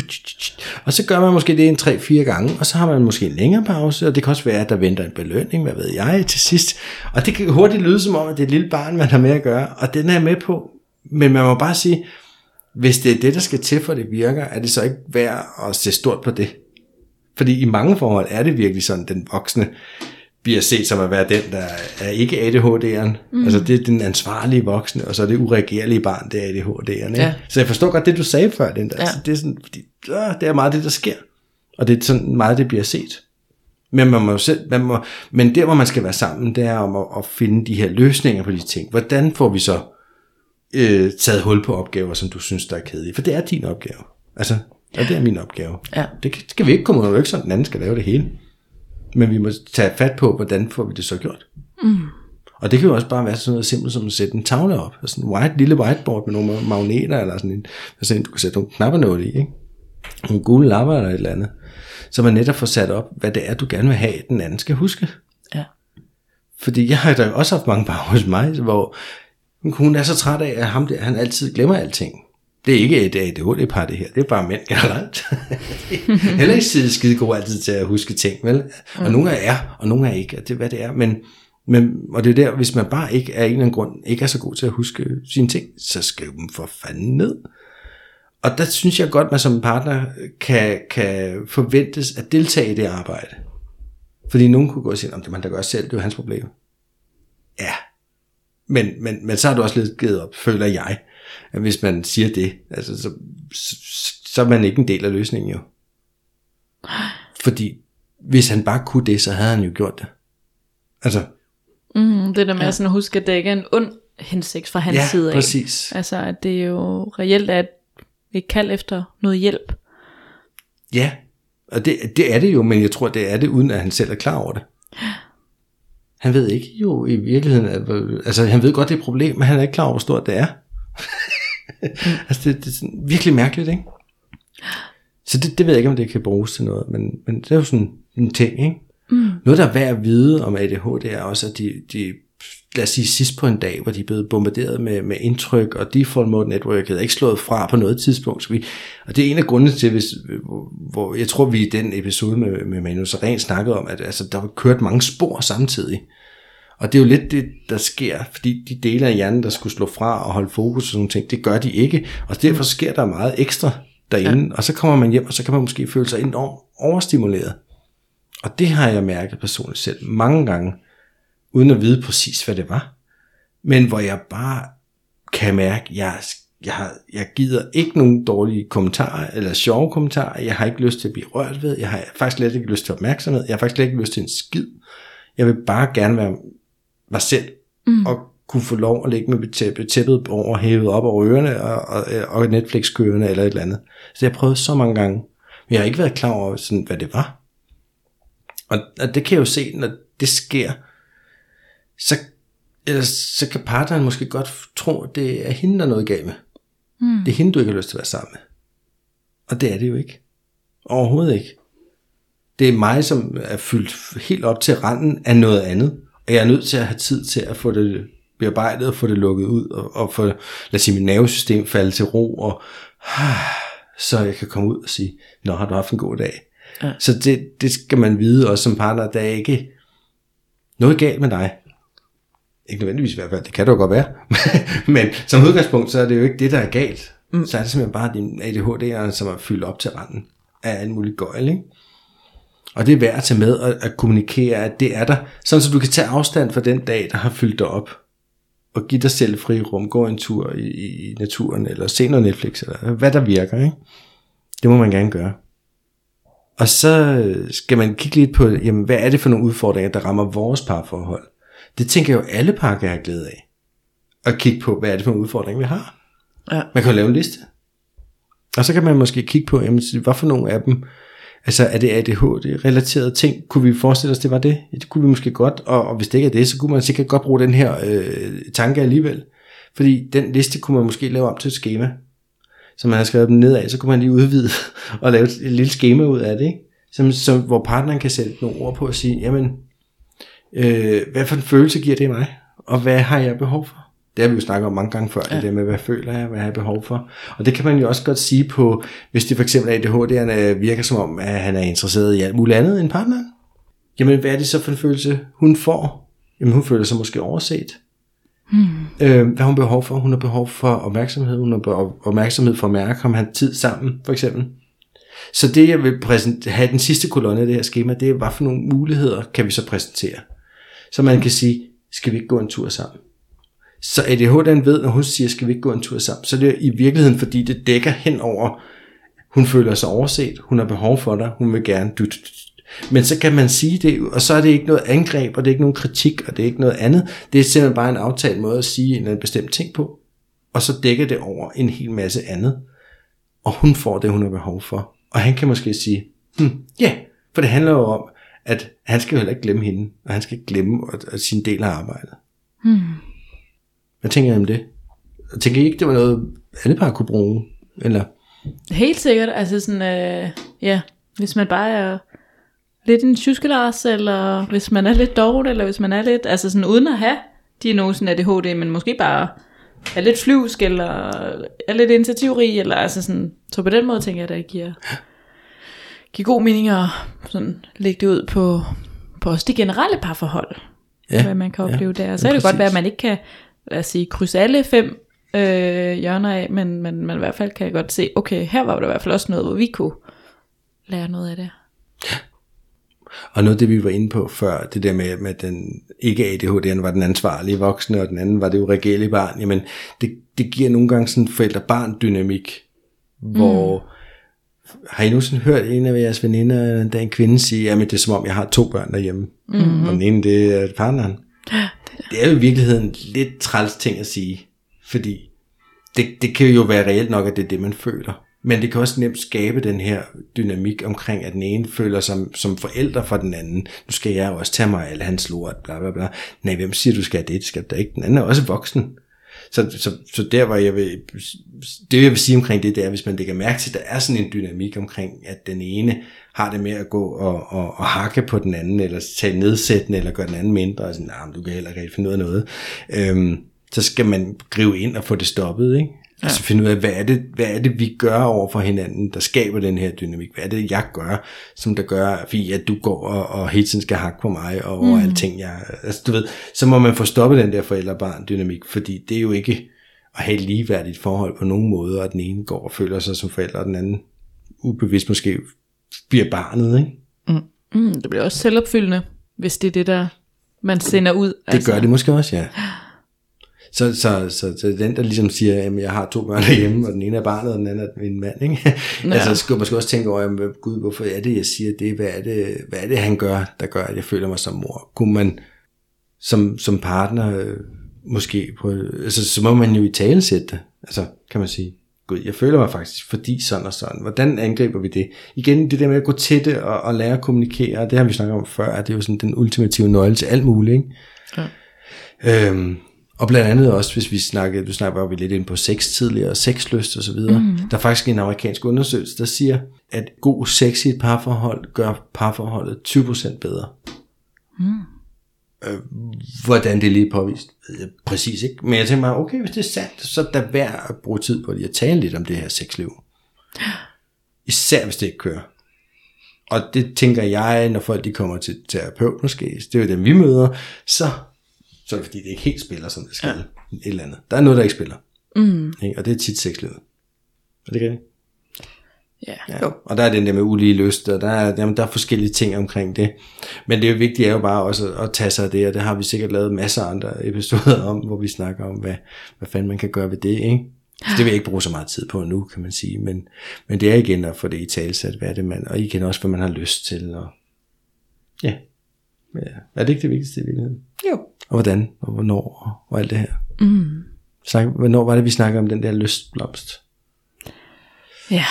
Og så gør man måske det en 3-4 gange, og så har man måske en længere pause, og det kan også være, at der venter en belønning, hvad ved jeg, til sidst. Og det kan hurtigt lyde som om, at det er et lille barn, man har med at gøre, og den er jeg med på. Men man må bare sige, hvis det er det, der skal til, for det virker, er det så ikke værd at se stort på det. Fordi i mange forhold er det virkelig sådan, den voksne bliver set som at være den, der er ikke ADHD'eren. Mm. Altså det er den ansvarlige voksne, og så er det uregerlige barn, det er ADHD'eren. Ikke? Ja. Så jeg forstår godt det, du sagde før, den der. Ja. Altså, det, er sådan, fordi, øh, det er meget det, der sker. Og det er sådan meget, det bliver set. Men, man må selv, man må, men der, hvor man skal være sammen, det er om at, at finde de her løsninger på de ting. Hvordan får vi så øh, taget hul på opgaver, som du synes, der er kedelige? For det er din opgave. Altså, ja, det er min opgave. Ja. Det skal vi ikke komme ud af, ikke sådan, den anden skal lave det hele. Men vi må tage fat på, hvordan får vi det så gjort. Mm. Og det kan jo også bare være sådan noget simpelt som at sætte en tavle op. Altså en white, lille whiteboard med nogle magneter, eller sådan en, sådan en du kan sætte nogle knapper i, ikke? Nogle gule lapper eller et eller andet. Så man netop får sat op, hvad det er, du gerne vil have, den anden skal huske. Ja. Fordi jeg har da også haft mange par hos mig, hvor hun er så træt af, at ham der, han altid glemmer alting. Det er ikke et ADHD-par, det her. Det er bare mænd generelt. [LAUGHS] Heller ikke skide, skide gode altid til at huske ting, vel? Og nogle er er, og nogle er ikke, og det er, hvad det er. Men, men, og det er der, hvis man bare ikke af en eller anden grund ikke er så god til at huske sine ting, så skriv dem for fanden ned. Og der synes jeg godt, man som partner kan, kan forventes at deltage i det arbejde. Fordi nogen kunne gå og sige, om det man da gør selv, det er jo hans problem. Ja, men, men, men så har du også lidt givet op, føler jeg, at hvis man siger det, altså, så, så, så er man ikke en del af løsningen jo. Fordi hvis han bare kunne det, så havde han jo gjort det. Altså, Mm, det der med ja. sådan at huske, at det ikke er en ond hensigt fra hans ja, side af. præcis. Altså, at det jo reelt er et kald efter noget hjælp. Ja, og det, det er det jo, men jeg tror, det er det, uden at han selv er klar over det. Han ved ikke jo i virkeligheden, at, altså han ved godt, det er et problem, men han er ikke klar over, hvor stort det er. [LAUGHS] altså det, det er sådan virkelig mærkeligt, ikke? Så det, det ved jeg ikke, om det kan bruges til noget, men, men det er jo sådan en ting, ikke? Mm. Noget, der er værd at vide om ADHD, er også, at de, de lad os sige sidst på en dag, hvor de er blevet bombarderet med, med indtryk, og default mode networket er ikke slået fra på noget tidspunkt. Så vi, og det er en af grundene til, hvis, hvor, jeg tror, vi i den episode med, med Manu Saren snakkede om, at altså, der var kørt mange spor samtidig. Og det er jo lidt det, der sker, fordi de dele af hjernen, der skulle slå fra og holde fokus og sådan ting, det gør de ikke. Og derfor sker der meget ekstra derinde, ja. og så kommer man hjem, og så kan man måske føle sig enormt overstimuleret. Og det har jeg mærket personligt selv mange gange, uden at vide præcis, hvad det var. Men hvor jeg bare kan mærke, at jeg, jeg, jeg gider ikke nogen dårlige kommentarer, eller sjove kommentarer. Jeg har ikke lyst til at blive rørt ved. Jeg har faktisk slet ikke lyst til opmærksomhed. Jeg har faktisk slet ikke lyst til en skid. Jeg vil bare gerne være mig selv, mm. og kunne få lov at lægge med tæppet, tæppet over, hævet op over ørerne, og, og, og Netflix-kørende, eller et eller andet. Så jeg har prøvet så mange gange, men jeg har ikke været klar over, sådan, hvad det var. Og, og det kan jeg jo se, når det sker, så, eller, så kan partneren måske godt tro, at det er hende, der er noget galt med. Mm. Det er hende, du ikke har lyst til at være sammen med. Og det er det jo ikke. Overhovedet ikke. Det er mig, som er fyldt helt op til randen af noget andet. Og jeg er nødt til at have tid til at få det bearbejdet og få det lukket ud. Og, og få, lad sige, mit nervesystem falde til ro. Og [SIGHS] så jeg kan komme ud og sige, Nå, har du haft en god dag? Ja. Så det, det skal man vide også som partner, der er ikke noget galt med dig. Ikke nødvendigvis i hvert fald, det kan det jo godt være. [LAUGHS] Men som udgangspunkt, så er det jo ikke det, der er galt. Mm. Så er det simpelthen bare din ADHD, som er fyldt op til randen af alt muligt gøjl, ikke? Og det er værd at tage med og at kommunikere, at det er der, sådan så du kan tage afstand fra den dag, der har fyldt dig op. Og give dig selv fri rum, gå en tur i, i naturen, eller se noget Netflix, eller hvad der virker, ikke? Det må man gerne gøre. Og så skal man kigge lidt på, jamen, hvad er det for nogle udfordringer, der rammer vores parforhold? Det tænker jeg jo, alle par kan have glæde af. At kigge på, hvad er det for nogle udfordringer, vi har. Ja. Man kan jo lave en liste. Og så kan man måske kigge på, jamen, hvad for nogle af dem, altså er det ADHD-relaterede ting, kunne vi forestille os, det var det? Ja, det kunne vi måske godt, og, og hvis det ikke er det, så kunne man sikkert godt bruge den her øh, tanke alligevel. Fordi den liste kunne man måske lave om til et schema, så man har skrevet dem nedad, så kunne man lige udvide [LAUGHS] og lave et, et lille schema ud af det, ikke? Som, som, hvor partneren kan sætte nogle ord på og sige, jamen, øh, hvad for en følelse giver det mig, og hvad har jeg behov for? Det har vi jo snakket om mange gange før, ja. det der med, hvad føler jeg, hvad har jeg behov for. Og det kan man jo også godt sige på, hvis det for eksempel ADHD'erne virker som om, at han er interesseret i alt muligt andet end partneren. Jamen, hvad er det så for en følelse, hun får? Jamen, hun føler sig måske overset. Hmm. Øh, hvad har hun behov for? Hun har behov for opmærksomhed. Hun har opmærksomhed for at mærke, om han tid sammen, for eksempel. Så det, jeg vil have den sidste kolonne af det her schema, det er, hvad for nogle muligheder kan vi så præsentere. Så man kan sige, skal vi ikke gå en tur sammen? Så ADHD'en ved, når hun siger, skal vi ikke gå en tur sammen, så det er i virkeligheden, fordi det dækker hen over, hun føler sig overset, hun har behov for dig, hun vil gerne du. Men så kan man sige det, og så er det ikke noget angreb, og det er ikke nogen kritik, og det er ikke noget andet. Det er simpelthen bare en aftalt måde at sige en bestemt ting på. Og så dækker det over en hel masse andet. Og hun får det, hun har behov for. Og han kan måske sige, hm, ja, yeah, for det handler jo om, at han skal jo heller ikke glemme hende, og han skal ikke glemme at, at sin del af arbejdet. Hmm. Hvad tænker I om det? Jeg tænker I ikke, det var noget, alle par kunne bruge? Eller? Helt sikkert. Altså sådan, øh, ja, hvis man bare er lidt en tjuskelas, eller hvis man er lidt dårlig, eller hvis man er lidt, altså sådan uden at have diagnosen ADHD, men måske bare er lidt flyvsk, eller er lidt initiativrig, eller altså sådan, så på den måde tænker jeg, at det giver, giver god mening at sådan lægge det ud på, på også de generelle parforhold, ja, hvad man kan opleve ja, der. Så ja, er det godt være, at man ikke kan lad os sige, krydse alle fem øh, hjørner af, men, men, men i hvert fald kan jeg godt se, okay, her var der i hvert fald også noget, hvor vi kunne lære noget af det. Og noget af det, vi var inde på før, det der med, med den ikke ADHD'en var den ansvarlige voksne, og den anden var det jo barn, jamen det, det giver nogle gange sådan en forældre-barn-dynamik, hvor mm. har I nogensinde hørt en af jeres veninder, der en kvinde sige, at det er som om, jeg har to børn derhjemme, mm. og den ene det er partneren. Det er jo i virkeligheden lidt træls ting at sige, fordi det, det kan jo være reelt nok, at det er det, man føler. Men det kan også nemt skabe den her dynamik omkring, at den ene føler sig som forældre for den anden. Nu skal jeg jo også tage mig af alle hans lort, bla bla bla. Nej, hvem siger, du skal have det? Det skal da ikke. Den anden er også voksen. Så, så, så der var jeg vil, det jeg vil sige omkring det, det er, hvis man lægger mærke til, at der er sådan en dynamik omkring, at den ene har det med at gå og, og, og hakke på den anden, eller tage nedsættende, eller gøre den anden mindre, og sådan, nah, du kan heller ikke finde ud af noget. Øhm, så skal man gribe ind og få det stoppet, ikke? Ja. Altså finde ud af, hvad er, det, hvad er det, vi gør over for hinanden, der skaber den her dynamik? Hvad er det, jeg gør, som der gør, fordi at du går og, og hele tiden skal hakke på mig, og over mm. alting, jeg... Altså du ved, så må man få stoppet den der forældre-barn-dynamik, fordi det er jo ikke at have et ligeværdigt forhold på nogen måde, og den ene går og føler sig som forælder, og den anden ubevidst måske bliver barnet, ikke? Mm. Mm, det bliver også selvopfyldende, hvis det er det, der man sender ud. Det altså. gør det måske også, ja. Så, så, så, så den, der ligesom siger, at jeg har to børn derhjemme, og den ene er barnet, og den anden er min mand, ikke? Ja. altså, skal man måske også tænke over, jamen, gud, hvorfor er det, jeg siger det? Hvad er det, hvad er det, han gør, der gør, at jeg føler mig som mor? Kunne man som, som partner øh, måske på, altså, så må man jo i tale sætte det, altså, kan man sige. Gud, jeg føler mig faktisk, fordi sådan og sådan. Hvordan angriber vi det? Igen, det der med at gå til det og, og lære at kommunikere, det har vi snakket om før, at det er jo sådan den ultimative nøgle til alt muligt. Ikke? Ja. Øhm, og blandt andet også, hvis vi snakker, du snakker vi lidt ind på sex tidligere, sexlyst og så videre. Mm. Der er faktisk en amerikansk undersøgelse, der siger, at god sex i et parforhold gør parforholdet 20% bedre. Mm. Øh, hvordan det er lige påvist, ved jeg præcis ikke. Men jeg tænker mig, okay, hvis det er sandt, så er der værd at bruge tid på det. at tale lidt om det her sexliv. [GASPS] Især hvis det ikke kører. Og det tænker jeg, når folk de kommer til terapeut måske, det er jo dem vi møder, så, så er det fordi, det ikke helt spiller, som det skal. Ja. Et eller andet. Der er noget, der ikke spiller. Mm. Ikke? Og det er tit sexlivet. Er det rigtigt? Ja. Ja. Og der er den der med ulige lyst, og der er, jamen, der er forskellige ting omkring det. Men det er jo vigtigt er jo bare også at, at tage sig af det, og det har vi sikkert lavet masser af andre [LAUGHS] episoder om, hvor vi snakker om, hvad, hvad fanden man kan gøre ved det, ikke? Så det vil jeg ikke bruge så meget tid på nu, kan man sige. Men, men det er igen at få det i talsat, hvad er det man, og igen også, hvad man har lyst til. Og, ja. ja. Er det ikke det vigtigste i virkeligheden? Jo. Og hvordan, og hvornår, og, og alt det her. Mm. Så, hvornår var det, vi snakkede om den der lystblomst? Ja,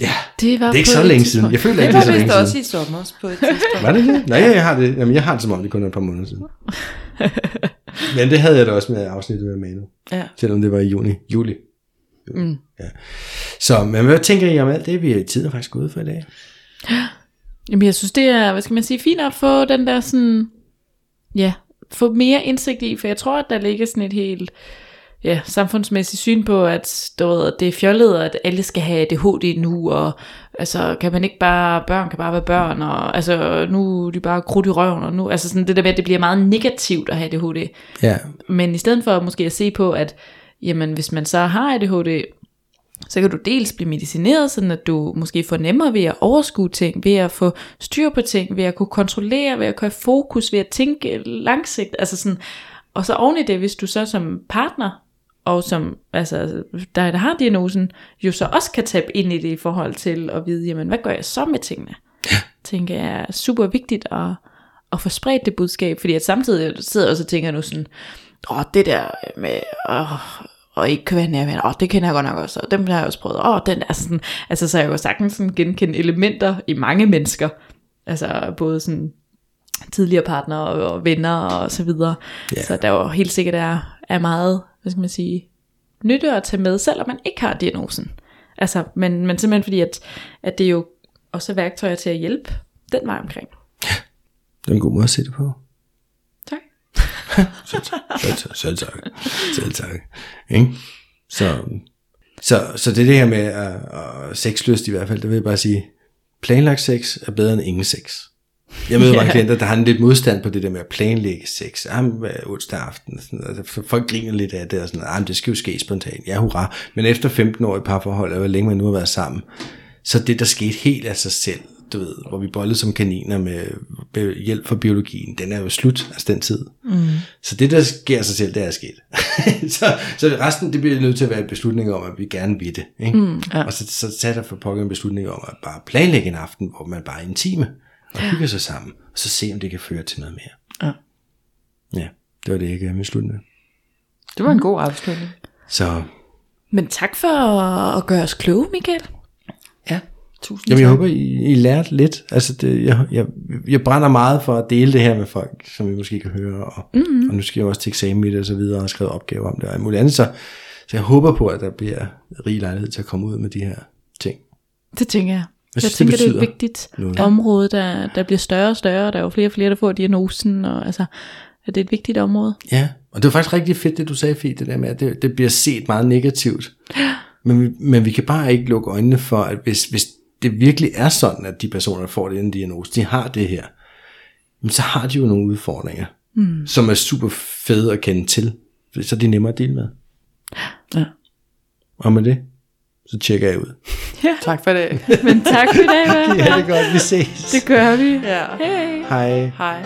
Ja, det var det er ikke så længe siden. Jeg føler Det ikke, var det er så vist længe også siden. i sommer på et tidspunkt. Var det det? Nej, jeg har det, jamen, jeg har det som om, det kun er et par måneder siden. [LAUGHS] Men det havde jeg da også med afsnittet med Manu. Ja. Selvom det var i juni. Juli. Mm. Ja. Så, men hvad tænker I om alt det? Vi er tiden er faktisk gået for i dag. [GASPS] Jamen, jeg synes, det er, hvad skal man sige, fint at få den der sådan, ja, få mere indsigt i, for jeg tror, at der ligger sådan et helt, ja, samfundsmæssigt syn på, at du ved, det er fjollet, at alle skal have ADHD nu, og altså, kan man ikke bare, børn kan bare være børn, og altså, nu er de bare krudt i røven, og nu, altså sådan det der med, at det bliver meget negativt at have ADHD. Ja, Men i stedet for måske at se på, at jamen, hvis man så har ADHD, så kan du dels blive medicineret, sådan at du måske får nemmere ved at overskue ting, ved at få styr på ting, ved at kunne kontrollere, ved at kunne have fokus, ved at tænke langsigt, altså sådan, og så oven i det, hvis du så som partner, og som, altså, der, der har diagnosen, jo så også kan tabe ind i det i forhold til at vide, jamen, hvad gør jeg så med tingene? Ja. Tænker jeg er super vigtigt at, at få spredt det budskab, fordi at samtidig sidder jeg også og tænker nu sådan, åh, det der med, åh, og ikke kan være nærværende, åh, det kender jeg godt nok også, og dem har jeg også prøvet, åh, den er sådan, altså så er jeg jo sagtens sådan genkende elementer i mange mennesker, altså både sådan tidligere partnere og, venner og så videre, Ja. så der jo helt sikkert er, er meget, hvad skal man sige, nytte at tage med, selvom man ikke har diagnosen. Altså, men, men simpelthen fordi, at, at det jo også er værktøjer til at hjælpe den vej omkring. det er en god måde at se det på. Tak. [LAUGHS] Selv. Selv. Selv tak. Selv tak. Ikke? Så, så, så det er det her med at, at sexlyst i hvert fald, det vil jeg bare sige, planlagt sex er bedre end ingen sex. Jeg møder mange klienter, der har en lidt modstand på det der med at planlægge sex. Jamen, er onsdag aften? Sådan, altså, folk griner lidt af det, og sådan, ah, men det skal jo ske spontant. Ja, hurra. Men efter 15 år i parforhold, og hvor længe man nu har været sammen, så det, der skete helt af sig selv, du ved, hvor vi bollede som kaniner med, med hjælp fra biologien, den er jo slut, altså den tid. Mm. Så det, der sker sig selv, det er sket. [LAUGHS] så, så resten, det bliver nødt til at være en beslutning om, at vi gerne vil det. Ikke? Mm, ja. Og så, så tager der for pokker en beslutning om at bare planlægge en aften, hvor man bare er intime, og hygger sig sammen, og så se, om det kan føre til noget mere. Ja. Ja, det var det, jeg gerne ville slutte med. Det var en god afslutning. Så Men tak for at gøre os kloge, Michael. Ja, tusind Jamen, jeg håber, I, I lærte lidt. Altså, det, jeg, jeg, jeg brænder meget for at dele det her med folk, som I måske kan høre. Og, mm-hmm. og nu skal jeg også til eksamen i det og så videre, og har skrevet opgaver om det og alt muligt andet. Så, så jeg håber på, at der bliver rig lejlighed til at komme ud med de her ting. Det tænker jeg. Jeg, synes, jeg det tænker, det, er et vigtigt noget. område, der, der bliver større og større. Der er jo flere og flere, der får diagnosen, og altså, at det er et vigtigt område. Ja, og det var faktisk rigtig fedt, det du sagde, Fie, det der med, at det, det bliver set meget negativt. [GASPS] Men, men vi kan bare ikke lukke øjnene for, at hvis, hvis det virkelig er sådan, at de personer, der får den diagnose, de har det her, jamen, så har de jo nogle udfordringer, mm. som er super fede at kende til. Så er de nemmere at dele med. Ja. Og med det, så tjekker jeg ud. Tak for det. Men tak for i dag, hva'? [LAUGHS] Ja, det er godt, vi ses. Det gør vi. Ja. Hej. Hej. Hej.